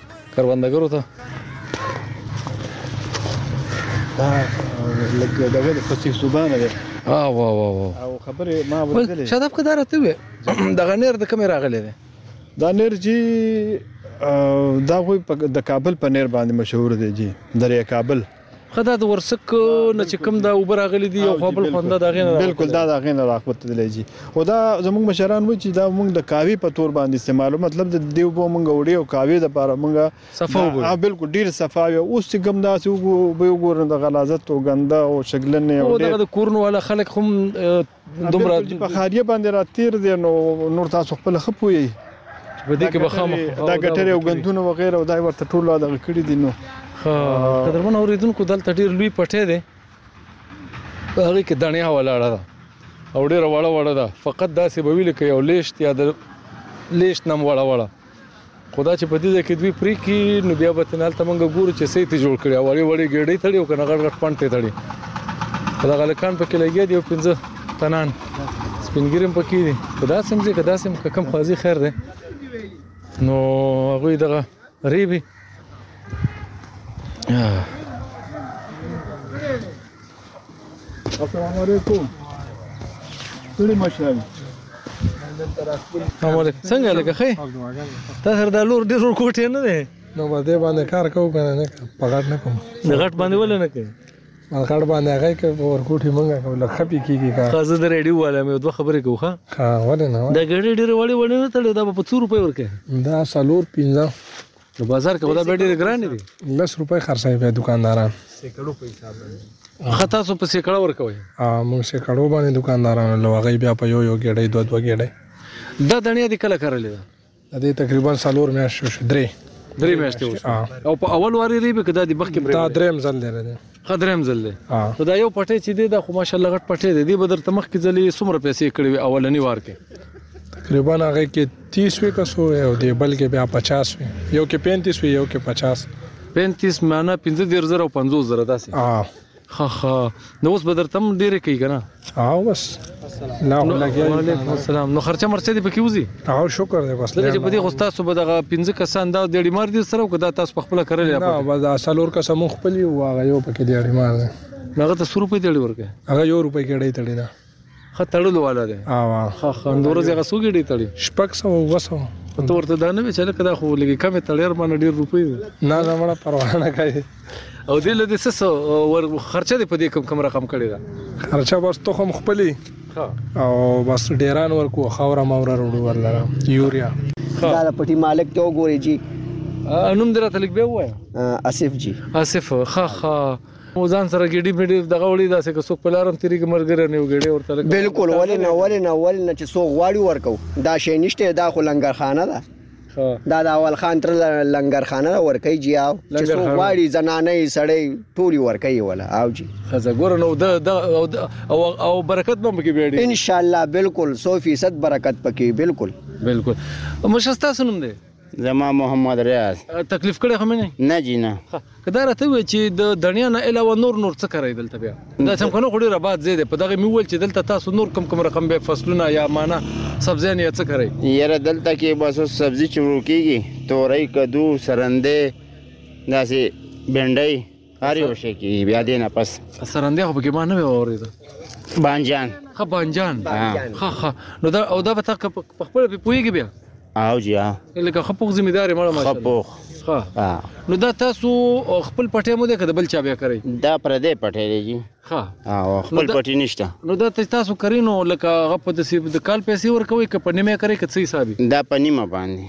کروندګرو ته دا لکه دغه د فصیح زبانه ده اه وا وا وا او خبره ما ورغلې شاداب که دا راته وې دغه نیر د کومې راغلی دی دا نیر جی دا خو د کابل په نیر باندې مشهور دی جی دریا کابل خه دا د ورسک نه چې کوم دا اوبه راغلي دي یو خو بل خونده دا غینه بالکل دا دا غینه راخوت دی جی او دا زموږ مشران و چې دا موږ د کاوی په تور باندې استعمالو مطلب د دیو بو موږ وړي او کاوی د پاره موږ صفه وګورو ها بالکل ډیر صفه وي اوس چې کوم دا سو به وګورن د غلازت او غنده او شګلنه او د کورن ولا خلک هم دومره چې په خاریه باندې را تیر دي نو نور تاسو خپل خپ وي په دې کې به خام دا ګټره او غندونه و غیره او دا ورته ټول دا کړی دي نو قدرمن اوریدونکو دلته ډیر لوی پټه دي هغه کې دنیا ولاړه ده او ډیر وړه وړه ده فقط دا سی به ویل کې یو لیشت یا د لیشت نم وړه وړه خو دا چې په دې ځای کې دوی پرې کړي نو بیا به ترې نه هلته موږ ګورو چې څه یې ترې جوړ کړي او وړې وړې ګېډۍ تړي او که نه غټ غټ پنډ ترې تړي خو دغه هلکان پکې لګیا دي او پنځه تنان سپین ږیري هم پکې دي خو داسې هم ځای که داسې هم که کوم قاضي خیر دی نو هغوی دغه ریبي السلام علیکم ټول مشران امره څنګه لکه خې تا سره دا لور ډېر کوټه نه ده نو باندې باندې کار کوو کنه نه پغړ نه کوم غټ باندې ول نه کوي ملغړ باندې هغه کې ورکوټي مونږه کو لږ خپي کیږي کا خا زه د ریډیو والا مې دوه خبرې کو ښه ها ولې نه دا ګړې ډېرې وړې وړې نه تړې دا په 2 روپۍ ورکه دا سالور 15 نو بازار کې دا به ډېرې ګران دي 10 روپۍ خرڅوي به دکانداران سیکړو په حساب باندې خطا سو په سیکړه ورکوي ها مونږ سیکړو باندې دکانداران لوغي بیا په یو یو ګړې دوه دوه ګړې دا دنیا دي کله کړلې د دې تقریبا څلور میاشتې شو درې درې میاشتې وشو او په اول واري ریبه کدا د مخکې پرې دا دریم ځل دی دی خدریم ځل دی نو دا یو پټې چې دی دا خو ماشاءالله غټ پټې دی دی بدر تمخ کې ځلې څومره پیسې کړې وي اولنی وار کې تقریبا هغه کې 30 وی کسو او دی بل کې بیا 50 وی یو کې 35 وی یو کې 50 35 معنا 15000 او 50000 داسې ها ښه ښه نو اوس به درته هم ډېرې کوي که نه او بس لا خو لګیا یو وعلیکم السلام نو خرچه مرچه دې پکې وځي او شکر دی بس لکه چې په دې خو ستاسو به دغه پنځه کسان دا دیړي مار دي سره او که دا تاسو په خپله کرلې نه بس دا څلور کسه مونږ خپل یو هغه یو پکې دیړي مار دی هغه ته څو روپۍ دیړي ورکوي هغه یو روپۍ کېړۍ تړي ده ښه تړلو والا دی اوا ښه ښه د ورځې هغه څو ګیډې تړي شپږ سوه اووه سوه ته ورته دا نه وي چې لکه دا خو لږې کمې تړې رمانه ډېر روپۍ دی نه نه مړه پروا نه کوي او دې له دې څه څه ور خرچه دې په دې کم کم رقم کړې ده خرچه بس تخم خپلې او بس ډیران ورکو خاوره موره وروړو ورلره یوریا دا د پټي مالک ته وګوري جی نوم دراته لیک به وای اسف جی اسف خا خا او ځان سره ګډي مې ډیر دغه وړي داسې که څوک په لارم تیریږي مرګره نه وګړي ورته لکه بالکل ولې نه ولې نه ولې نه چې څوک غواړي ورکو دا شی نشته دا خو لنګرخانه ده دا د اول خان تر لنګرخانه ورکې جی او چې څو غواړي زنانه سړی ټولي ورکې ولا او جی خزه ګور نو د او او برکت مم کې بیړي ان شاء الله بالکل 100% برکت پکې بالکل بالکل مشستا سنم دی زما محمد ریاض تکلیف کړی خو مې نه نه جی نه که دا راته وې چې د دنیا نه علاوه نور نور څه کوي دلته بیا دا سم کنه خو ډیر آباد زیاده په دغه مې ول چې دلته تاسو نور کم کم رقم به فصلونه یا معنا سبزیان یا څه کوي یره دلته کې بس سبزی چورو کیږي تورې کدو سرنده داسې بنډۍ هر یو شي کې بیا دې نه پس سرندې خو پکې ما نه وې اورېده بانجان ښه بانجان ښه ښه نو دا او دا به تا په خپله پې پوهېږې بیا او جی ها لکه خپوخ ذمہ دار مړه ما خپوخ ها نو دا تاسو خپل پټه مو ده کده بل چا بیا کوي دا پر دې پټه دی جی ها او خپل پټی نشته نو دا تاسو کرینو لکه غپ د سیب د کال پیسې ورکوي ک په نیمه کوي ک څه حسابي دا په نیمه باندې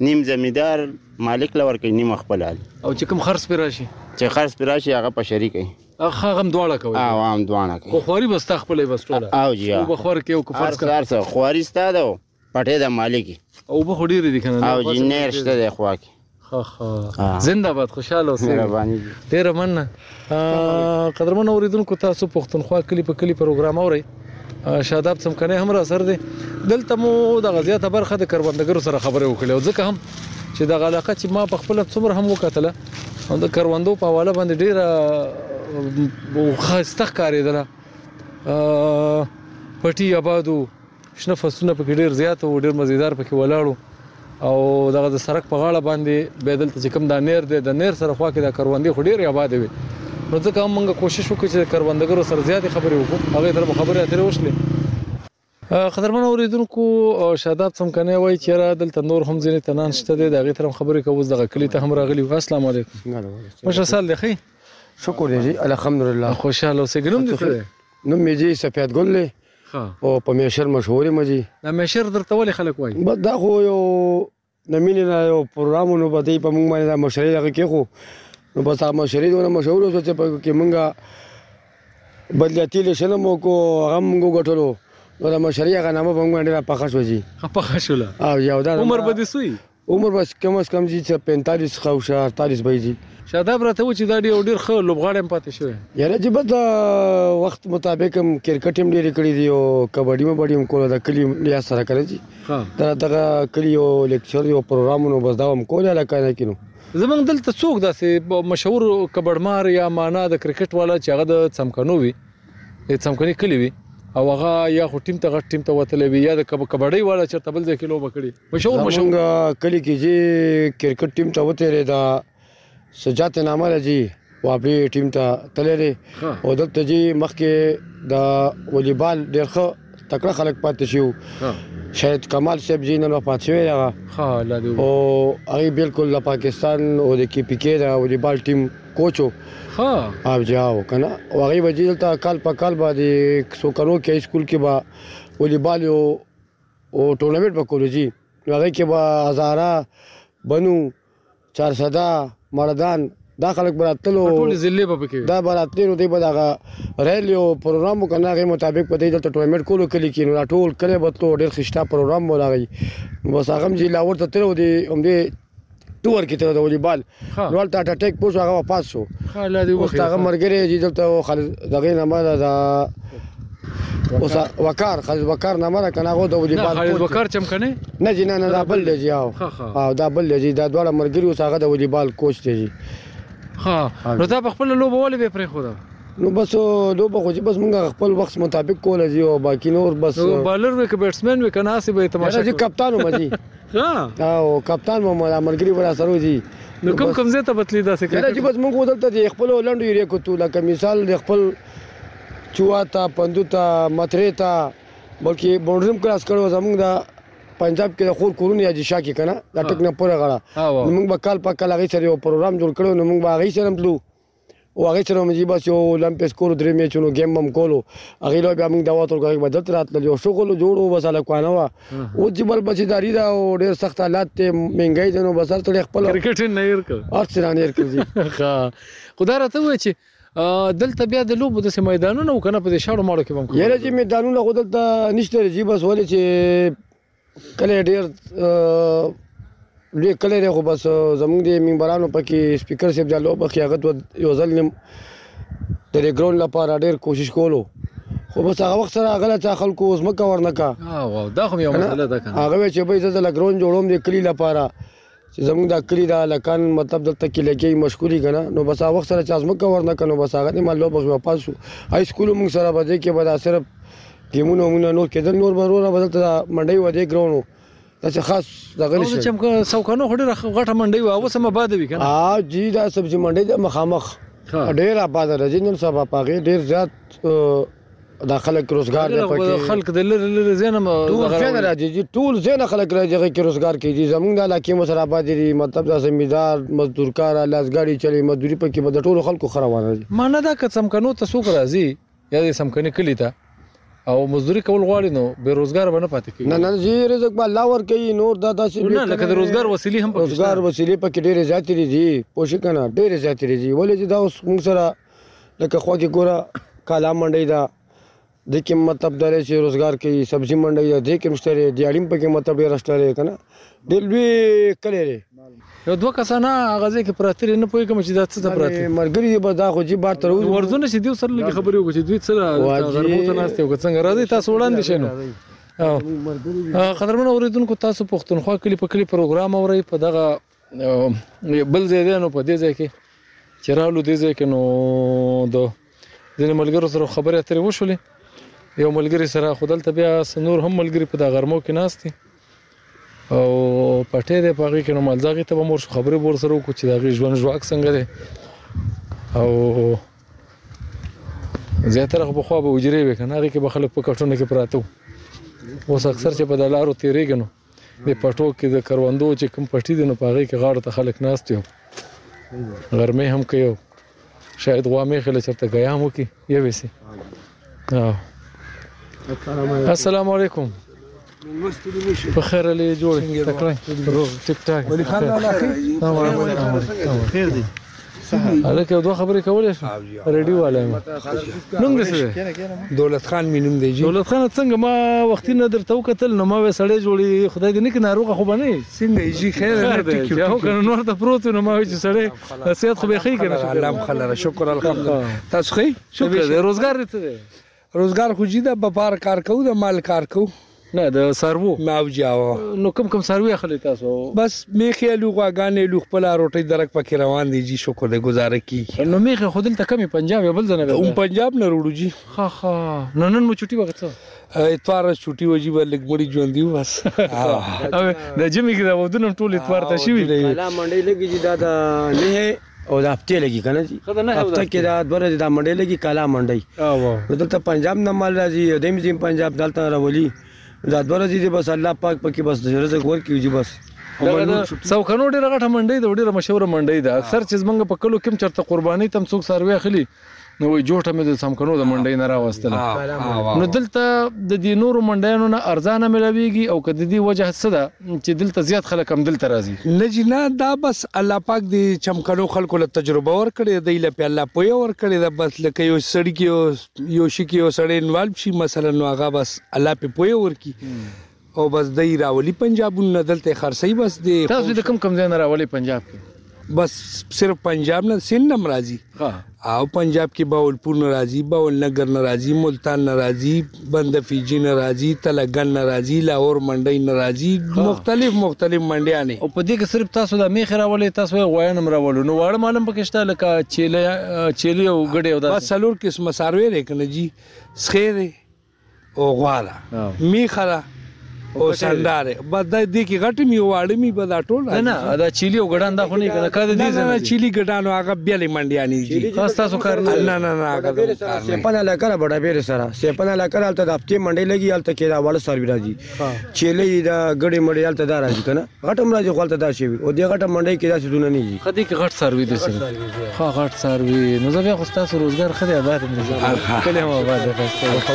نیم زمیدار مالک له ورکوي نیم خپل حال او چې کوم خرڅ پرې راشي چې خرڅ پرې راشي هغه په شریک کوي هغه هم دواړه کوي او هم دواړه کوي خو خواري بس تا خپلې بس ټوله او جی او بخور کې او کو فرض کار سره خواري ستا ده پټه د مالک او به خډیر دي کنه او جی نیر شته د خوا کې ها ها زنده باد خوشاله اوسې مهرباني ډیره مننه قدرمن اوریدونکو تاسو پښتونخوا کلی په کلی پروګرام اورئ شاداب څمکنه هم را سر دي دلته مو د غزيات برخه د کروندګرو سره خبرې وکړې او ځکه هم چې د علاقه چې ما په خپل څومره هم وکتله د کروندو په حواله باندې ډیره خسته ښکارېدله پټي آبادو شنه فصلونه پکې ډېر زیات وو، ډېر مزېدار پکې ولاړ وو او دغه د سرک په غاړه باندې بیا دلته چې کوم دا نېر دی، د نېر سره خوا کې دا کروندې خو ډېرې ابادې وې، نو ځکه هم مونږ کوشش وکړ چې د کروندګرو سره زیاتې خبرې وکړو، هغوی سره مو خبرې اترې وشلې. قدرمنو اورېدونکو! شاداب څمکنی وايي چې یاره دلته نور هم ځینې تنان شته دی، د هغوی سره هم خبرې کوو، اوس دغه کلي ته هم راغلي یو. اسلام علیکم مشره سال دی ښه یې؟ شکر دی جی الحمدالله. خوشحاله اوسېږئ، نوم دې څه دی؟ نوم مې جی سفیدګل دی. ښه. او په ميشر مشهور يمه جي. دا ميشر درته ولې خلک وايي؟ بس دا خو يو د مينې نه يو پروګرام و نو په دې په موږ باندې دا مشرۍ دغه کېښو نو بس هغه مشرۍ دونه مشهوره شوه چې په کې موږ بدلياتي ليشن هم وکړو هغه هم موږ وګټلو نو د مشرۍ هغه نامه په موږ باندې ډېره پخه شوه جي. ښه پخه شوله. او يو دا عمر به دې څو وي؟ عمر بس کم از کم جی چې 45 څخه او 48 به جی شاداب راته و چې دا ډیر ډیر ښه لوبغاړی هم پاتې شوی یاره جی بد وخت مطابق هم کرکټ هم ډیر کړی دی او کبډي هم بډي هم کوله د کلی لیا سره کړی جی دا دغه کلی یو لیکچر یو پروګرام نو بس دا هم کوله لکه نه کینو زمونږ دلته څوک داسې مشهور کبډمار یا معنا د کرکټ والا چې هغه د څمکنو وي د څمکني کلي وي او هغه یا خو ټیم ته غټ ټیم ته وتلی وي یا د کبډۍ والا چېرته بل ځای کې لوبه کړې مشهور مشهور زمونږ کلي کې چې کرکټ ټیم ته وتېرېده سجات نامه ده چې واپي ټیم ته تللی دی ښه. او دلته چې مخکې د والیبال ډېر ښه تکړه خلک پاتې شو شاید کمال صاحب جی نن وفات شوی دی هغه ها الله دې او هغه بالکل د پاکستان او د کی پی کې دا او د بال ټیم کوچو ها اپ جاو کنه او هغه وجې دلته کال په کال باندې سو کرو کې سکول کې با والیبال او ټورنمنت وکړو جی هغه کې با هزاره بنو چارسده، مړدان دا خلک به راتللو، په ټولې ضلعې به پکې وي. دا به راتلي نو دوی به د هغه ريل يو پروګرام وو، که نه هغې مطابق به دوی دلته ټورنمنټ کولو کلي کې، نو دا ټول کلی به تلو، ډېر خشته پروګرام به و د هغوی، نو بس هغه هم چې لاهور ته تللی و د همدې ټور کې تللی و د واليبال، ښه. نو هلته هارټ اټېک پوه شو هغه وفات شو، ښه الله دې اوس د وبخښي هغه ښه. ملګری چې دلته و خالد د هغې نامه ده د. اوس وقار خالد وقار نامه ده کنه هغه د وجې بال خالد وقار چم کنه نه جی نه نه دا بل دی او او دا بل دی دا دواړه مرګري اوس هغه د وجې بال کوچ دی ها نو دا په خپل لوبه ولې به پرې خو ده نو بس دو به خو چې بس مونږ خپل وخت مطابق کوله جی او باقی نور بس نو بالر وک بیټسمن وک نه سی به تماشا جی کپتان مو جی ها او کپتان مو ملا مرګری ورا سره جی نو کوم کوم زه ته بتلی دا سکه جی بس مونږ ودلته دی خپل لندو یې کو تو لکه مثال خپل چوه ته پندو ته مترې ته بلکې بونډرم کراس کړو زمونږ دا پنجاب کې د خور کورونه یا جشا کې کنه دا ټک نه پوره غړه نو موږ به کال په کال هغه سره یو پروګرام جوړ کړو نو موږ به هغه سره تلو او هغه سره موږ بس یو لمپس کولو درې میچونو ګیم هم کولو هغه لوی بیا موږ دا وته کوي بدل راتل یو شغل جوړو بس له کوانه وا او چې بل بچی داری دا او ډیر سخت حالات ته منګای دنو بس تر خپل کرکټ نه ير کړ ارڅ نه ير کړ ها خدای راته و چې دلته بیا د لوبو داسې میدانونه و که نه په دې شاړو ماړو کې به هم کومه یاره چې میدانونه خو دلته نشته دی جي بس ولې چې کلی ډېر لوی کلی دی خو بس زمونږ د ممبرانو پکې سپیکر صاحب د الله وبخښي هغه دوه یو ځل نیم د دې ګراوند لپاره ډېر کوشش کولو خو بس هغه وخت سره هغه چا خلکو ځمکه ورنکړه دا خو مې یوه مسله ده که نه هغه وایي چې بهي زه دله ګراوند جوړوم د کلي لپاره چی زموږ دا کلی دا هلکان مطلب دلته کی لګیی مشکور یی کنه نو بس هغه وخت سره چا ځمکه ورنه کړه نو بس هغه دی ما لوبه کی واپس شو های سکول موږ سره به دی کی به دا صرف ګیمونه ومونه نور کیدل نور به روره به دلته دا منډی و دی ګراونو داسې خاص دغه او د نشته چمک سوکانو خو ډیره غټه منډي وه اوس هم آباده وي کنه ها جی دا سبزی منډی ده مخامخ ها. ډیر آباد راځي نن سبا پاغه ډیر زیات اه، دا خلک روزګار دی پکې خلک د لری لری زینه ټول زینه راځي چې ټول زینه خلک راځي چې روزګار کې دي زمونږ د علاقې مو سره آباد دي مطلب دا زمیندار مزدورکار لاسګاړي چلی مزدوري پکې به د ټول خلکو خروانه دي معنی دا که سمکنو ته څوک راځي یا د سمکنې کلی ته او مزدوري کول غواړي نو به روزګار باندې پاتې کیږي نه نه زی رزق به الله ور کوي نور دا داسې نه لکه د روزګار وسیلې هم روزګار وسیلې پکې ډېرې زیاتې دي پوښښ کنه ډېرې زیاتې دي ولې چې دا اوس موږ سره لکه خوا کې ګوره کالا منډۍ ده دې کې مطلب دا دی چې روزګار کوي سبزي منډۍ ده دې کې هم شته دی د اړیم پکې مطلب ډېره شته دی که نه ډېر لوی کلی دی یو دوه کسان هغه ځای کې پراته دي نه پوهېږم چې دا څه ته پراته دي ملګري دي بس دا خو جیب بار ته راوځي ورځونه چې دوی سره لږې خبرې وکړو چې دوی څه غرمو ته ناست دي او که څنګه راځئ تاسو وړاندې شئ نو قدرمن اوریدونکو تاسو پښتونخوا کلی په کلی پروګرام اورئ په دغه بل ځای دی نو په دې ځای کې چې رالو دې ځای کې نو د ځینې ملګرو سره خبرې اترې وشولې یو ملګری سره خو دلته بیا نور هم ملګري په دا غرمو کې ناست دي او پټې دی په هغې کې نو مالداغې ته به مور شو خبرې به ورسره وکړو چې د هغې ژوند ژواک څنګه دی او زیاتره خو پخوا به حجرې وې که نه هغې کې به خلک په کټونو کې پراته وو اوس اکثر چې په د لارو تېرېږي نو دې پټو کې د کروندو چې کوم پټي دي نو په هغې کې غاړو ته خلک ناست یو غرمې هم کوي شاید غوا میخې له چرته ګیام وکړي یوې سي السلام علیکم په خیر لې جوړ تکړه روغ ټیک ټاک ولی خان لاله خیر دی هلکه یو دوه خبرې کولی شم ریډي والا یم نوم دې څه دی دولت خان مې نوم دی جی دولت خان څنګه ما وختي نه درته وکتل نو ما وې سړی جوړي خدای دې نه کې ناروغه خو به نه څنګه یې جی خیر نه دی چې هو کنه نور ته پروت نو ما وې چې سړی صحت خو به ښه کنه الله مخلره شکر الحمدلله تاسو ښه شکر دې روزګار دې څه دی روزګار خو جی ده بپار کار کوو ده مال کار کوو. نه د څاروو. ماو جاو. نو کوم کوم څاروي اخلي تاسو. بس ميښې الو غواګانې الو خپله روټۍ درک پکې روان دی جي شکر دی ګزاره کيږي. نو ميښې خو دلته کمې پنجاب يا بل ځای نه بيا. هم پنجاب نه روړو جي. ښه ښه نو نن مو چوټي وکړه څه. اتوار ورځ چوټي وه جي لږ مړي ژوندي وو بس. د جمعې کي دا ودونه هم ټول اتوار ته شوي. بلا منډۍ لګي جي دا د نهې. او دا هفته لګي کنه جی هفته کې دا دوه ورځې دا منډې لګي کالا منډي نو دلته پنجاب نه مال راځي دیم دیم پنجاب دلته راولي دا دوه ورځې دي بس الله پاک پکې بس رزق ورکړي جی بس څوکنو ډیره غټه منډي ده ډیره مشهوره منډي ده اکثر چې زمونږ په کلو کې چرته قرباني تم څوک سروي اخلي نو وای جوټه مې د څمکنو د منډۍ نه راوستله نو دلته د دې نورو منډیانو نه ارزانه ملاویږي او کدی دی وجه څه ده چې دلته زیات خلک هم دلته راځي لږ نه دا بس الله پاک دی چمکنو خلکو له تجربه ور کړی دی له په الله پوی ور کړی دا بس لکه یو سړی کې یو شي کې یو سړی انوالو شي مثلا نو هغه بس الله په پوی ور کی او بس دی راولی پنجابون نه دلته خرڅی بس دی تاسو د کوم کوم ځای نه راولی پنجاب کې بس صرف پنجاب نه سند هم راځي او پنجاب کې باولپور نه راځي باول نګر نه راځي ملتان نه راځي بند فیجی نه راځي تلګن نه راځي لاهور منډي نه راځي مختلف مختلف منډیا نه او په دې کې صرف تاسو د میخ راولې تاسو غوایان هم راولو نو واړه معلوم پکې شته لکه چیلې چیلې او ګډې او دا بس څلور قسمه ساروي رې کنه جی سخې او غوا ده میخه ده او سندار بس دا دې کې غټ می واړ می به دا ټول نه دا چيلي او ګډان دا خو نه کنه کار دې نه نه چيلي ګډان هغه بیلې منډیا نه دي تاسو سو کار نه نه نه هغه سپنه لکره بڑا بیر سره سپنه لکره الته د هفته منډې لګي الته کې دا وړ سر راځي چیلې دي دا ګړې مړې هلته دا راځي کنه غټ هم راځي خو هلته دا شی وي او دې غټه منډۍ کې داسې دونه نه دي خدي کې غټ سروي دي سره خو غټ سروي نو زه بیا خو تاسو روزګار خدي آباد دي کله هم آباد دي تاسو خو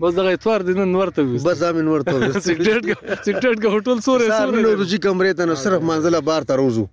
بس دغه اتوار دی نن ورته وست بس دا من ورته وست سیکریټ سیکریټ کا هوټل سورې سورې نو روزي کمرې ته نو صرف منځله بار ته روزو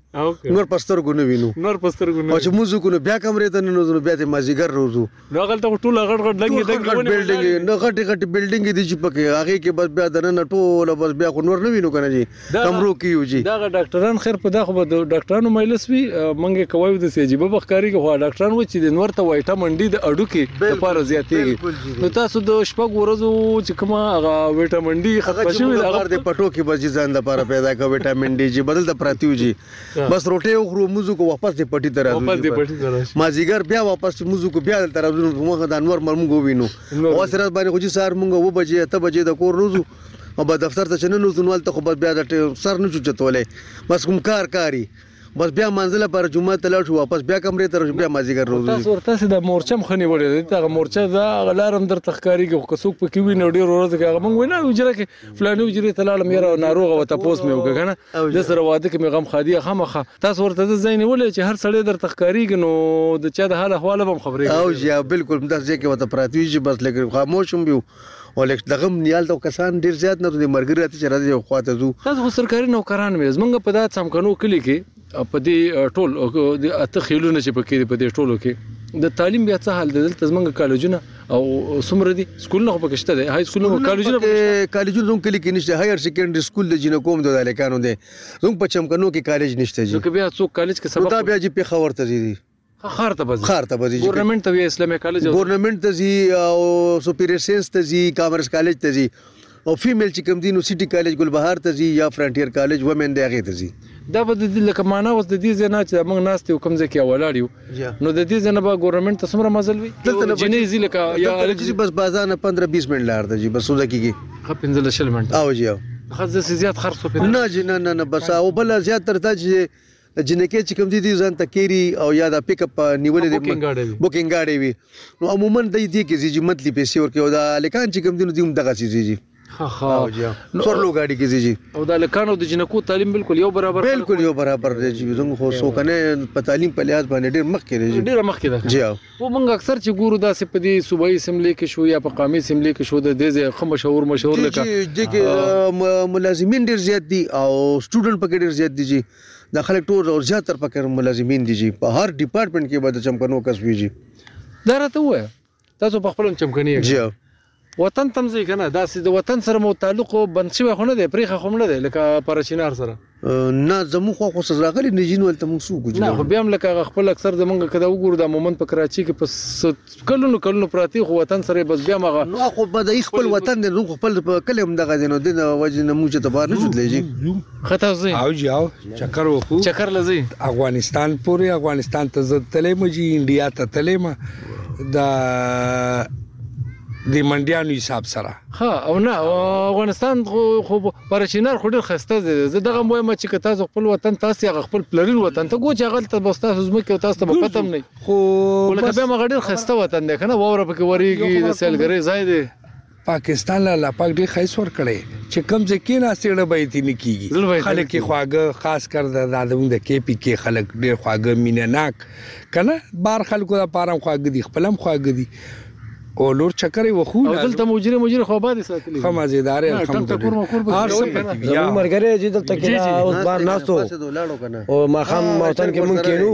نور پستر کو نه وینو نور پستر کو نه چې موږ کو نو بیا کمرې ته نو نو بیا ته مازیګر روزو نو غل ته ټول غړ غړ دنګ دنګ غړ بلډینګ نو غټ غټ بلډینګ دي چې پکې هغه کې بس بیا دنه ټول بس بیا خو نور نه وینو کنه جی کمرو کې یو جی. دغه ډاکټران خیر په دا خو به د ډاکټرانو مجلس وي موږ یې که وایو داسې عجیبه به ښکاریږي خو هغه ډاکټران وو چې د نور ته وایټامن ډي د هډوکي لپاره زیاتیږي نو تاسو د شپږ ورځو چې کومه هغه وایټامن ډي ختم شوی دا د پټو کې بس ځان لپاره پیدا کوي وایټامن ډي چې بدل د پراتیو جی بس روټي او خرو موزو کو واپس د پټي تر واپس د پټي تر ما زیګر بیا واپس موزو کو بیا تر موږ د انور مرمو وینو او سره باندې خو چې سار موږ و بجې ته بجې د کور روزو او به دفتر ته چې نه نوځو نو هلته خو بس بیا د سر نه شو چتولی بس کوم کار کاري بس بیا منځ لپاره جمعه ته لاړ شو واپس بیا کمرې ته بیا مازیګر روزو تاسو ورته سي د مورچم خني وړي دي هغه مورچه دا غلارم در تخکاری کې که څوک پکې ویني ډیر ورځ کې هغه مونږ ویني وجره کې فلاني وجره ته لاړم یره ناروغ او تاسو مې وکړه د سره واده کې مې غم خادي خامخه تاسو ورته ځین ولې چې هر سړی در تخکاری کې نو د چا د حال احوال هم خبرې او جی بالکل داسې کې وته پراتی جی بس لګ خاموش هم یو او لکه دغه هم نیال ته کسان ډیر زیات نه دي مرګري راته چې راځي یو خواته ځو. تاسو خو سرکاري نوکران وې زمونږ په دا څمکنو کلي کې په دې ټول د اته خیلونه چې پکې دي په دې ټولو کې د تعلیم بیا څه حال دی دلته زمونږ کالجونه او څومره دي سکولونه خو پکې شته دي های سکولونه کالجونه پکې کالجونه زمونږ کلی کې نشته هایر سیکنډري سکول د جنو کوم د دالکانو دی زمونږ په چمکنو کې کالج نشته جی نو بیا څوک کالج کې سبق دا بیا جی په خبر ته دي ښار ته به ځي ښار ته به ځي ګورنمنت ته وي اسلامي کالج ګورنمنت ته ځي او سپیریئر ساينس ته ځي کامرس کالج ته ځي او فیمیل چې کوم دي نو سټي کالج ګلبهار ته ځي یا فرانټیر کالج ومن دی هغه ته ځي دا به د دې لکه معنا اوس د دې ځای نه چې موږ ناست یو کوم ځای کې ولاړ یو نو د دې ځای نه به ګورنمنټ ته څومره مزل وي دلته نه جنې ځي لکه یا الکسي بس بازار نه 15 20 منټ لار ده جی بس څه کېږي خو 15 شل منټ او جی خو زه زیات خرڅ په نه جی نه نه نه بس او بل زیات تر تا چې دا جنکې چې کوم دي دي ځان ته کیری او یا دا پیک اپ نیولې دي بوکینګ ګاډي وي نو عموما د دې کې زیږي متلی پیسې ورکې او دا لکان چې کوم دي نو دي هم دغه سي زیږي ها ها څور لو ګاډي کې زیږي او دا لکان او د جنکو تعلیم بالکل یو برابر بالکل یو برابر دی چې زموږ خو سو کنه په تعلیم په لحاظ باندې ډیر مخ کې دی ډیر مخ کې ده جی او موږ اکثر چې ګورو دا سه په دې صوبایي سملې کې شو یا په قامي سملې کې شو د دې خو مشهور مشهور لکه جی جی ملازمین ډیر زیات دي او سټوډنټ پکې ډیر زیات دي جی دا خلک ټول اور زیات تر فقر ملازمین دی جی په هر ډیپارټمنټ کی به د چمکنو کس وی جی. دا راته ووایه تاسو په خپله هم چمکني یې جی کنه وطن ته هم ځئ کنه داسې د وطن سره مو تعلق بند شوی خو نه دی پریښی خو هم نه دی لکه پر چنار سره نه زموږ خوا خو څه راغلي نه جي نو هلته موږ څه وکړو چې نه خو بیا هم لکه هغه خپل اکثر زموږ که دا وګورو دا مومند په کراچي کې په کلونو کلونو پراتی خو وطن سره بس بیا مغه. نو خو به دی خپل وطن دی نو خپل کلی هم دغه دی نو دین وجه نه موږ ته بار نه شو تللی جی. خطا زی. او جی او چکر وکو. چکر لزی. افغانستان پوری افغانستان ته زد تلی مو جی انډیا ته تلی ما دا د منډیانو حساب سره ها او نه افغانستان خو پر چینار خو ډیر خسته دی زه دغه وایم چې که تاسو خپل وطن تاسو هغه خپل پلرین وطن ته ګوچ هغه ته بس تاسو زموږ کې تاسو ته ختم نه خو ولکه بیا مغه ډیر خسته وطن دی کنه ووره پکې وریږي د سیلګری ځای دی پاکستان له الله پاک ډیر خیس ور کړي چې کم ځکه نه سیړه به یې نه کیږي خلک یې خواګه خاص کر د دادوند د کې پی کې خلک ډیر خواګه مینناک کنه بار خلکو لپاره خواګه دي خپلم خواګه دي او لور چکرې وخو او دلته مجری مجری خو باندې ساتلی خو مزیدار الحمدلله هر څه پکې بیا مرګره چې دلته کې اوس بار ناسو او ما خام موتن کې مونږ کینو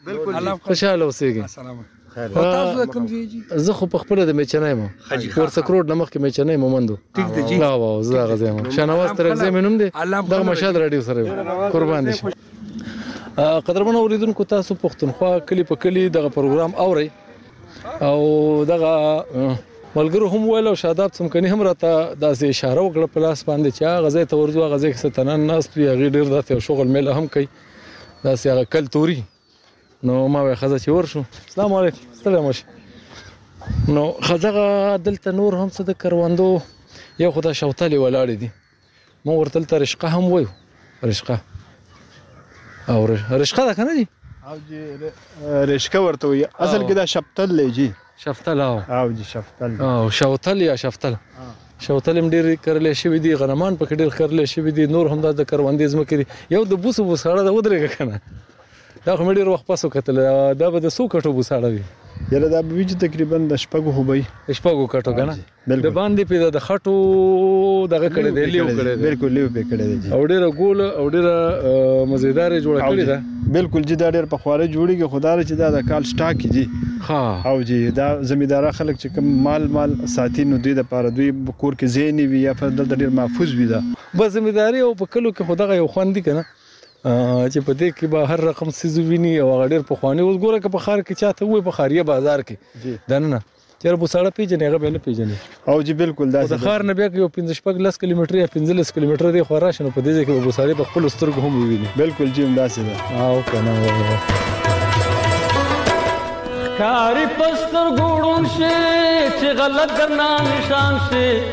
بالکل خوشاله اوسېږي السلام خو تاسو د کوم ځای جی زه خو په خپل د میچنای مو ورڅ کروډ نمخ کې میچنای مو مندو ټیک دی جی لا واو زه غزه مو شنواز تر غزه مې نوم دی دغه مشال رادیو سره قربان دي قدرمن اوریدونکو تاسو پښتونخوا کلی په کلی دغه پروګرام اوري او دغه ملګرو هم ویل او شاداب څمکني هم راته داسې اشاره وکړه په لاس باندې چې غزه ته ورځو غزه کې ستنن ناست وي غي ډیر داسې شغل میله هم کوي داسې هغه کلتوري نو ما وې خزه چې ورشو السلام علیکم ستړی مو شي نو خزغه دلته نور هم څه د کروندو یو خدای شوتلې ولاړې دي مو ورته تل رشقه هم وایو رشقه او رشقه ده کنه جی او جی رشقه ورته وي اصل کې دا شپتل لې جی شفتل او او جی شفتل دی. او شوتل یا شفتل ها. شوتل هم ډېر کرلی شوي دي، غنمان پکې ډېر کرلی شوي دي، نور همدا د کروندې ځمکې دي. یو د بوسو بوساړه ده، ودرېږه که نه. دا خو مې ډېر وخت پس وکتل، دا به د څو کټو بوساړه وي؟ یاره دا به وي چې تقریبا د شپږو خو به وي. د شپږو کټو که نه؟ د باندې پې د خټو دغه کړی دی لیو کړی دی بالکل لیو پې کړی دی او ډیره ګول او ډیره مزیدار جوړه کړی ده بالکل جی دا ډیر په خواره جوړیږي خدای چې دا د کال سټاک جی ها او جی دا زمیدار خلک چې کوم مال مال ساتي نو دوی د پاره دوی کور کې زینې وي یا په دلته ډیر محفوظ وي دا بس زمیداری او په کلو کې خدغه یو خوند دی کنه چې په دې کې به هر رقم سيزو ویني او غډیر په خواني اوس ګوره که په خار کې چاته وې په خاریه بازار کې دنه چېرې به ساړه پېژني هغه به نه پېژني او جی بالکل داسې د ښار نه بیا یو پنځه شپږ لس کیلومتر یا پنځلس کیلومتر دی خو راشي نو په دې ځای کې به بوساړې په خپلو سترګو هم وویني بالکل جی همداسې ده او که نه ښکاري په سترګو ړوند شي چې غلط درنه نشان شي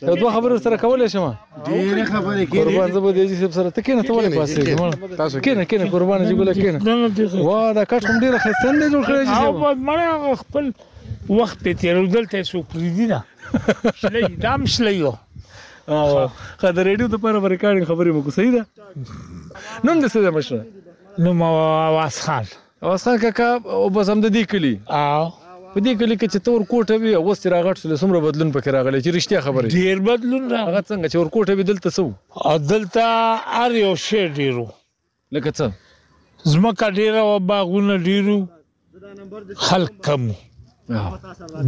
یو دوه خبرې سره کولای شم ډېرې خبرې کېږي قربان زه به دې جی صاحب سره ته کېنه ته ولې پاسې تاسو کېنه کېنه قربان جی ګله کېنه واه دا کټ هم ډېر ښایسته دی جوړ کړی جی صاحب او مړه خپل وخت په تیرو دلته سو پریدي نه شلې دام شلې یو او خا د ریډیو د پر ریکارډینګ خبرې مو کو صحیح ده نوم د څه ده مشره نوم واس خان افغانستان کاکا اوبس هم د دې کلي او په دې کلي کې چې ته ورکوټه وي او اوس چې راغټ شولې څومره بدلون پکې راغلی چې رښتیا خبرې ډیر بدلون راغلی هغه څنګه چې ورکوټه وي دلته څه او دلته هر یو شی ډیرو لکه څه ځمکه ډیره او باغونه ډیرو خلک کم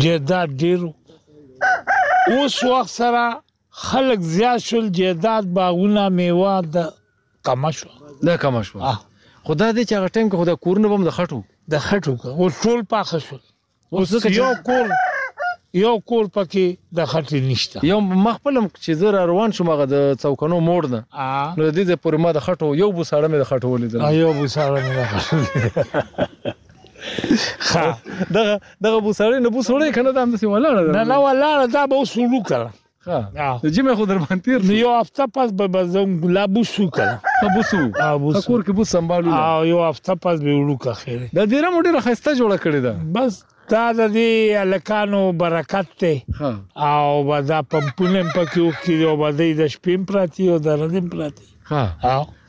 جیداد ډیرو اوس وخت سره خلک زیات شول جیداد باغونه میوه د کمه شو دا کمه شو خو دا دی چې هغه ټایم کې خو دا کورونه به هم د خټو د خټو اوس ټول پاخه شول اوس یو کور یو کور پکې د خټې نشته یو ما خپل هم چې زه را روان شوم هغه د څوکنو موړ نه نو د دې ځای پورې ما د خټو یو بوساړه مې د خټو ولیدل یو بوساړه مې د خټو دغه دغه بوسړې نه بوسړې کنه دا همداسې ولاړه ده نه نه ولاړه دا به اوس وړو کړه ها جی مې خو در باندې تیر نو یو هفته پس به به زم ګلا بوسو کړه بوسو بوسو کور کې بوس سمبالو او یو هفته پس به وړو کړه خیر دا دیره مو ډیره خسته جوړه کړې ده بس دا د دې الکانو برکت ته او به دا پمپونه پکې وکړي او به د شپې پراتی او د ورځې پراتی ها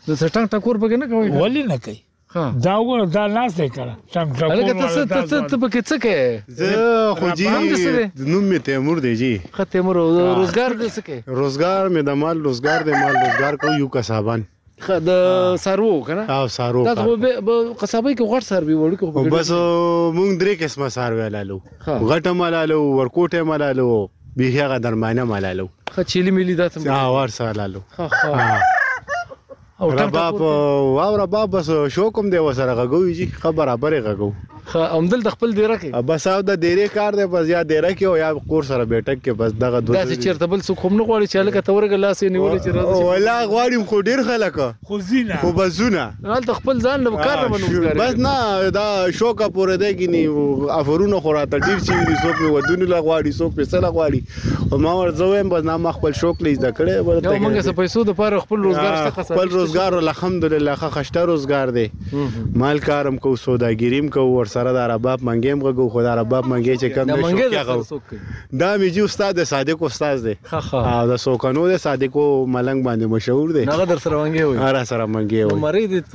نو څه ټنګ ټکور پکې نه کوي ولی نه کوي دا وګوره دا لاس دی کړه چم چم هغه ته څه ته څه ته پکې څه کې زه خو جی هم څه دی نوم می تیمور دی جی خه تیمور روزګار دې څه کې روزګار مې د مال روزګار دی مال روزګار کو یو کسابان خه د سارو کنه او سارو دا خو به قصابې کې غټ سار به وړو کې بس مونږ درې قسمه سار ویلالو غټه ملالو ورکوټه ملالو به هغه درمانه ملالو خه چيلي ملي دا څه ها ور سره لالو او رباب واو رباب بس شو کوم دی وسره غږوي جی خه برابرې غږو خه اومدل د خپل دیره کې بس او د دیره کار دی بس یا دیره کې او یا کور سره بیٹک کې بس دغه دوه داسې چیرته بل څوک هم نه غواړي چې لکه تورګ لاس یې نیولې چې راځي ولا غواړم خو ډیر خلک خو زینا خو بزونه حال ته خپل ځان له کار نه منو بس نه دا شوکه پوره دی کې نه افرونه خو راته ډیر چې څوک ودونه لا غواړي څوک پیسې لا غواړي خو ما ورته زه وایم بس نه ما خپل شوق لې زده کړی بس دا مونږ څه پیسو د پاره خپل روزګار شته خاصه خپل روزګار الحمدلله خه خشته روزګار دی مال کارم کو سوداګریم کو ور سره د رباب منګیم غو خو د رباب منګی چې کم نه شو کیغه دا می جی استاد صادق استاد دی او د سوکنو د صادق ملنګ باندې مشهور دی نه در سره منګی وي را سره منګی وي مری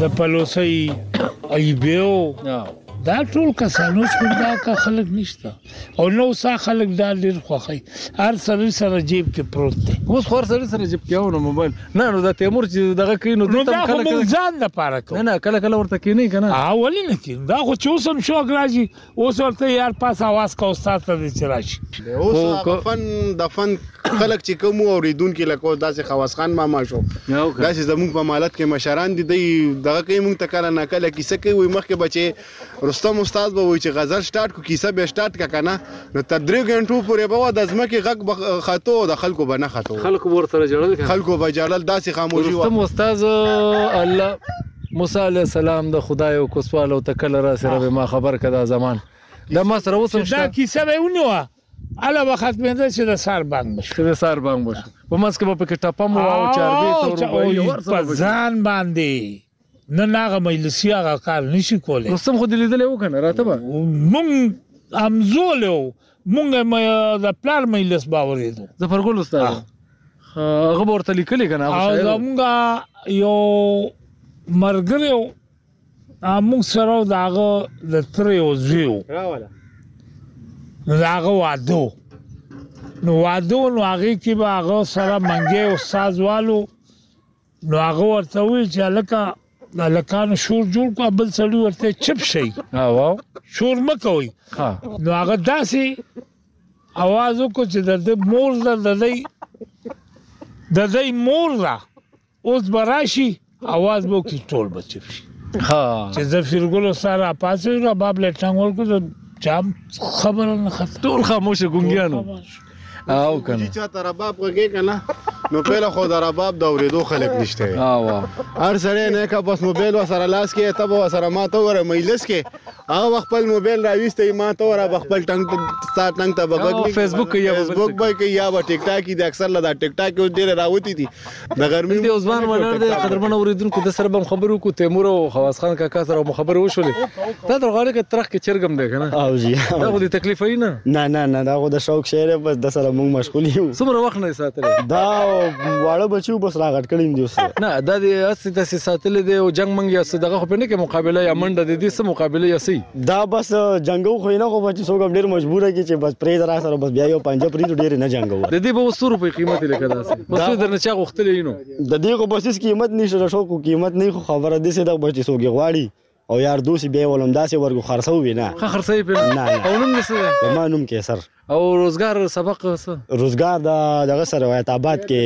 د پلوسي ایبیو دا ټول کسانو څخه دا کا خلک نشته او نو سا خلک دا ډیر خوخی هر سره سره جیب کې پروت دی اوس خور سره سره جیب کې ونه موبایل نه نو دا تیمور چې دغه کې نو دا خو مونږ ځان د پاره کوو نه نه کله کله ورته کې نه کنه اولین کې دا خو چوسم شو راځي اوس ورته یار پاس اواز کا استاد ته دې چې راشي دی اوس خو هغه که- فن د فن خلک چې کوم وو اوریدونکي لکه اوس داسې خواص خان ماما شو نه وکړه. داسې زموږ په مالت کې مشران دي دی دغه کوي موږ ته کله ناکله کیسه کوي وایي مخکې به چې رستم استاد به وایي چې غزل سټارټ کو کیسه به سټارټ کا کنه نو تر درې غنټو پورې به وه د ځمکې غږ به خطو او د خلکو به نه خطو خلکو ورته جړل کنه خلکو به جړل داسې خاموشي وه رستم استاد الله موسی علیه السلام د خدای او کوسوال او ته کله راسې ربه ما خبر که دا زمان دا ما سره اوس هم شته دا کیسه به ونی وه اله به ختمېده چې د سار بانګ بشو چې د سار بانګ بشو په منځ کې به پکې ټپه مو او چاربې توربوي په ځان باندې نن هغه مجلسي هغه کار نشي کولی رستم خو دې لیدلی و که نه راته به مونږ همزولی و مونږ ما د پلار مجلس باورېدو ظفرګل استاد هغه ورته لیکلې کنه هغه زمونږ یو مرګره موږ سره داغه د تر یو زیو راواله داغه وادو نو وادو نو هغه کې به هغه سره منګي استاد والو نو هغه ورته وویل چې هلکه د هلکانو شور جوړ کړه بل سړي ورته چپ شئ شور مه کوئ نو هغه داسې اواز وکړو چې د دې مور ده د دې د دې مور ده اوس براشي اواز وو کې ټول بچی شي ها چې د فرګول سره پاسه را باب لټنګ ورکو ته چا خبره نه خط ټول خاموشه ګونګیانو او کنه چې چاته رباب غږی کنه نو پهله خو د رباب د اورېدو خلک نشته هر سړی نه که بس موبایل وسره لاس کې ته به وسره ما ته وره مجلس کې هغه خپل موبایل راويسته ما ته وره خپل ټنګ ستا ټنګ ته بغږ فیسبوک کې یا فیسبوک به کې یا به ټیک ټاک کې د اکثر له ټیک ټاک کې ډېر راوتی دي د غرمې دی عثمان ولاړ دی قدرمن اوریدونکو د سره بم خبرو کو تیمور او خواص خان کاکا سره مو خبرې وشولې دا د غاړې کې ترخ کې چرګم دی کنه او جی دا خو دې تکلیف نه نه نه نه دا خو د شوق شعر بس د سره موږ مشغول یو څومره وخت نه ساتل دا واړه بچو بس راغټ کړیم دی اوس نه دا دې اسی تاسو ساتل دی او جنگ منګي اسی دغه خو په نه کې مقابله یا منډه دې دې سم مقابله یا سي دا بس جنگو خو نه خو بچ څوک هم ډیر مجبور کی چې بس پرې درا سره بس بیا یو پنځه پرې ډیر نه جنگو د دې به 100 روپۍ قیمت لکه دا سه بس درنه چا غوښتلې نو د دې خو بس قیمت نشته د شو کو قیمت نه خو خبره دې سه د بچ څوک غواړي او یار دوسی بیا ولوم داسې ورګو خرڅو وینا خرڅې په نه او نوم نسه ما نوم کې سر او روزګار سبق څه؟ روزګار د دغه سره وایت آباد کې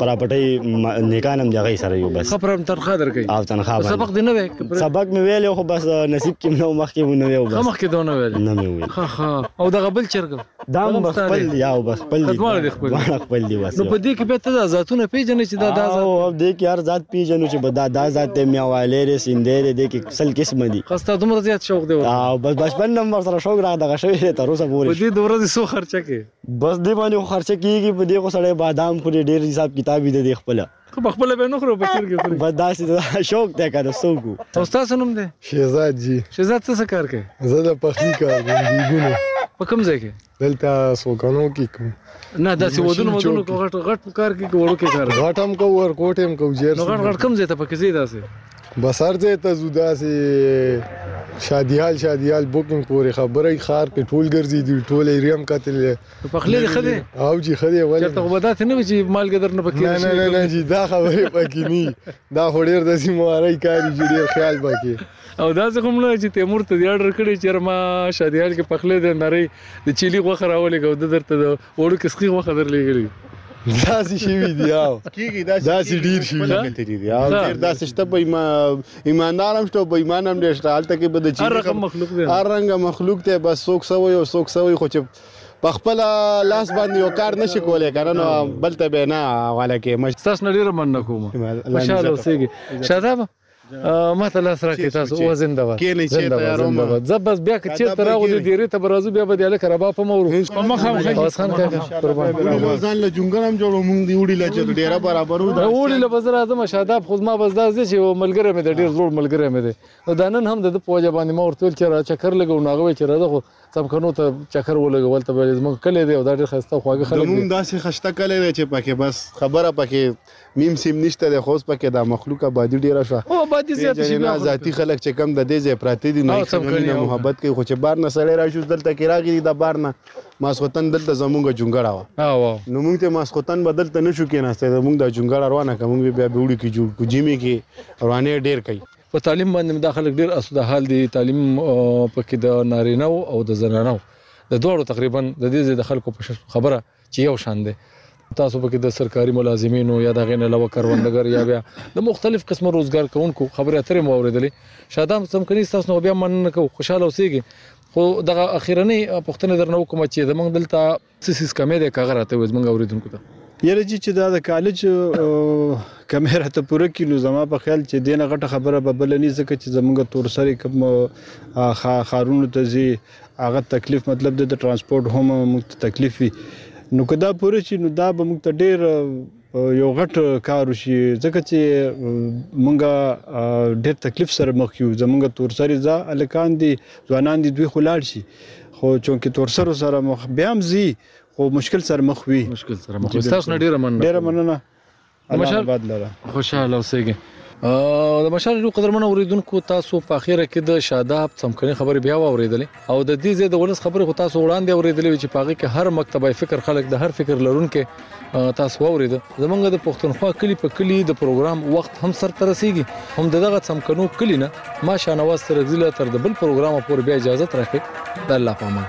پراپټۍ نکان هم دغه سره یو بس خبر هم تنخواه درکې او تنخواه باندې سبق دی نه وې سبق مې ویل خو بس نصیب کې نو مخ کې نه وې بس مخ کې دونه ویل نه مې ویل ها ها او دغه بل چرګ دا هم خپل دی او بس خپل دی دواړه خپل دواړه خپل دی بس نو په دې کې به ته ذاتونه پیژنې چې دا دا ذات او دې کې هر ذات پیژنو چې دا دا ذات مې حواله رې سیندې دې کې سل قسم دي خستا دومره زیات شوق دی ورته او بس بچپن نم ور سره شوق را دغه شوی دی تر اوسه پورې په دې دوره دې سو خرچه کې بس دې باندې خو خرچه کیږي په دې خو سړی بادام خوري ډیر حساب کتاب دې دی خپل خو په خپل به نه خورو په چیر کې خوري بس داسې شوق دی کنه سوکو او تاسو نوم دی شهزاد جی شهزاد څه کار کوي زه د پخلی کار کوم دیګونه په کوم ځای کې دلته سوکانو کې کوم نه دا چې ودونو ودونو کو غټ غټ کار کې وړو کې کار غټ هم کو ور کوټ هم کو جیر نو غټ غټ کم زیته پکې زیدا سي بسر زه ته زودا سي شادیال شادیال بوکینګ پورې خبرې خار کې ټول ګرځي دي ټول ایریم قتل په خلې خدي او جی خدي ولې چرته وبدات نه وی چې مال ګدر نه پکې نه نه نه جی دا خبرې پکې ني دا هډیر د سیمواري کاری جوړي خیال پکې او داسې خو هم نه ده چې تیمور ته دې اډر کړی چې یاره ما شادیال کې پخلی دی نرۍ د چیلي غوښه راولېږه او ده درته د وړوکې سخي غوښه درلېږلې داسې شوي دي او کیږي داسې ډیر شوي کتلي دي او ډیر داسې شته په ایماندار هم شته په ایمان هم ډیر شته هلته کې به د چین هر مخلوق دی هر رنګه مخلوق دی بس څوک سوی او څوک سوی خو چې په خپل لاس باندې یو کار نشي کولای کنه نو بلته به نه حواله کې مش تاسو نه ډیره مننه کوم خوشاله اوسئ شاداب ماته لاس راکې تاسو او زنده باد کې نه چې تیارو ما زب بس بیا کې چې تراغو دې ډیره ته برازو بیا به دې لکه ربا په مور په مخ هم خو خان کاکا قربان ځان له جونګر هم جوړو مونږ دی وړي لچ ډیره برابرو دا وړي له بزر اعظم شاداب خود ما بس دا چې ملګری مې ډیر زوړ ملګری مې دی دا نن هم د پوجا باندې ما ورته چې را چکر لګو ناغوي چې راځه څمکنو ته چکر ولګو هلته به زموږ کلی دی او دا ډېر ښایسته او خواږه خلک دي. زموږ داسې خشته کلی دی چې پکې بس خبره پکې میم سیم نشته دی خو اوس پکې دا مخلوق ابادي ډېره شوه. او ابادي زیاته شي بیا خو. ذاتي خلک چې کوم د دې ځای پراته دي نو یې ښه مینه محبت کوي خو چې بهر نه سړی راشي اوس دلته کې راغلي دي دا بهر نه ماسخوتن دلته زموږ جونګړه وه نو موږ ته ماسخوتن به دلته نه شو کېناستی زموږ دا جونګړه روانه که موږ به بیا به اوړي کې جوړ کړو ژمي کې روانې ډېر کوي. په تعلیم باندې دا خلک ډیر اسوده حال دي تعلیم پکې د نارینه او د زنانه د دوړو تقریبا د دې ځای د خلکو په خبره چې یو شان دي تاسو پکې د سرکاري ملازمینو یا د غین علاوه کروندګر یا بیا د مختلف قسم روزګار کوونکو خبرې اترې مو اوریدلې شادام سمکني تاسو نو بیا من نه کو خوشاله اوسئ خو دغه اخیرنۍ پښتنه درنو کوم چې زمنګ دلته څه سیز کمی دی که هغه راته ووایې زموږ اورېدونکو ته؟ یاره جی چې دا د کالج کمی راته پوره کړي نو زما په خیال چې دې نه غټه خبره به بله نه وي ځکه چې زموږ تور سرې کوم ښارونو ته ځي هغه تکلیف مطلب دی د ټرانسپورټ هم موږ ته تکلیف وي نو که دا پوره شي نو دا به موږ ته ډېر یو غټ کار وشي ځکه چې مونږ ډېر تکلیف سره مخ یو زمونږ تورسرې ځا الکان دي ځوانان دي دوی خو لاړ شي خو چونکې تورسرو سره مخ بیا هم ځي خو مشکل سره مخ وي مشکل سره مخ وي تاسو نه ډېره مننه ډېره مننه الله آباد لره خوشاله اوسېږئ د مشال ډېر قدرمن اوریدونکو تاسو په اخیره کې د شاداب څمکني خبرې بیا واورېدلې او د دې ځای د ولس خبرې خو تاسو وړاندې اورېدلې وې چې په هغې کې هر مکتبه فکر خلک د هر فکر لرونکي تاسو واورېده زمونږ د پښتونخوا کلی په کلی د پروګرام وخت هم سر ته رسیږي هم دغه څمکنو کلی نه ما شانواز ترغزي له تر د بل پروګرام پورې بیا اجازه راکړي د الله په امان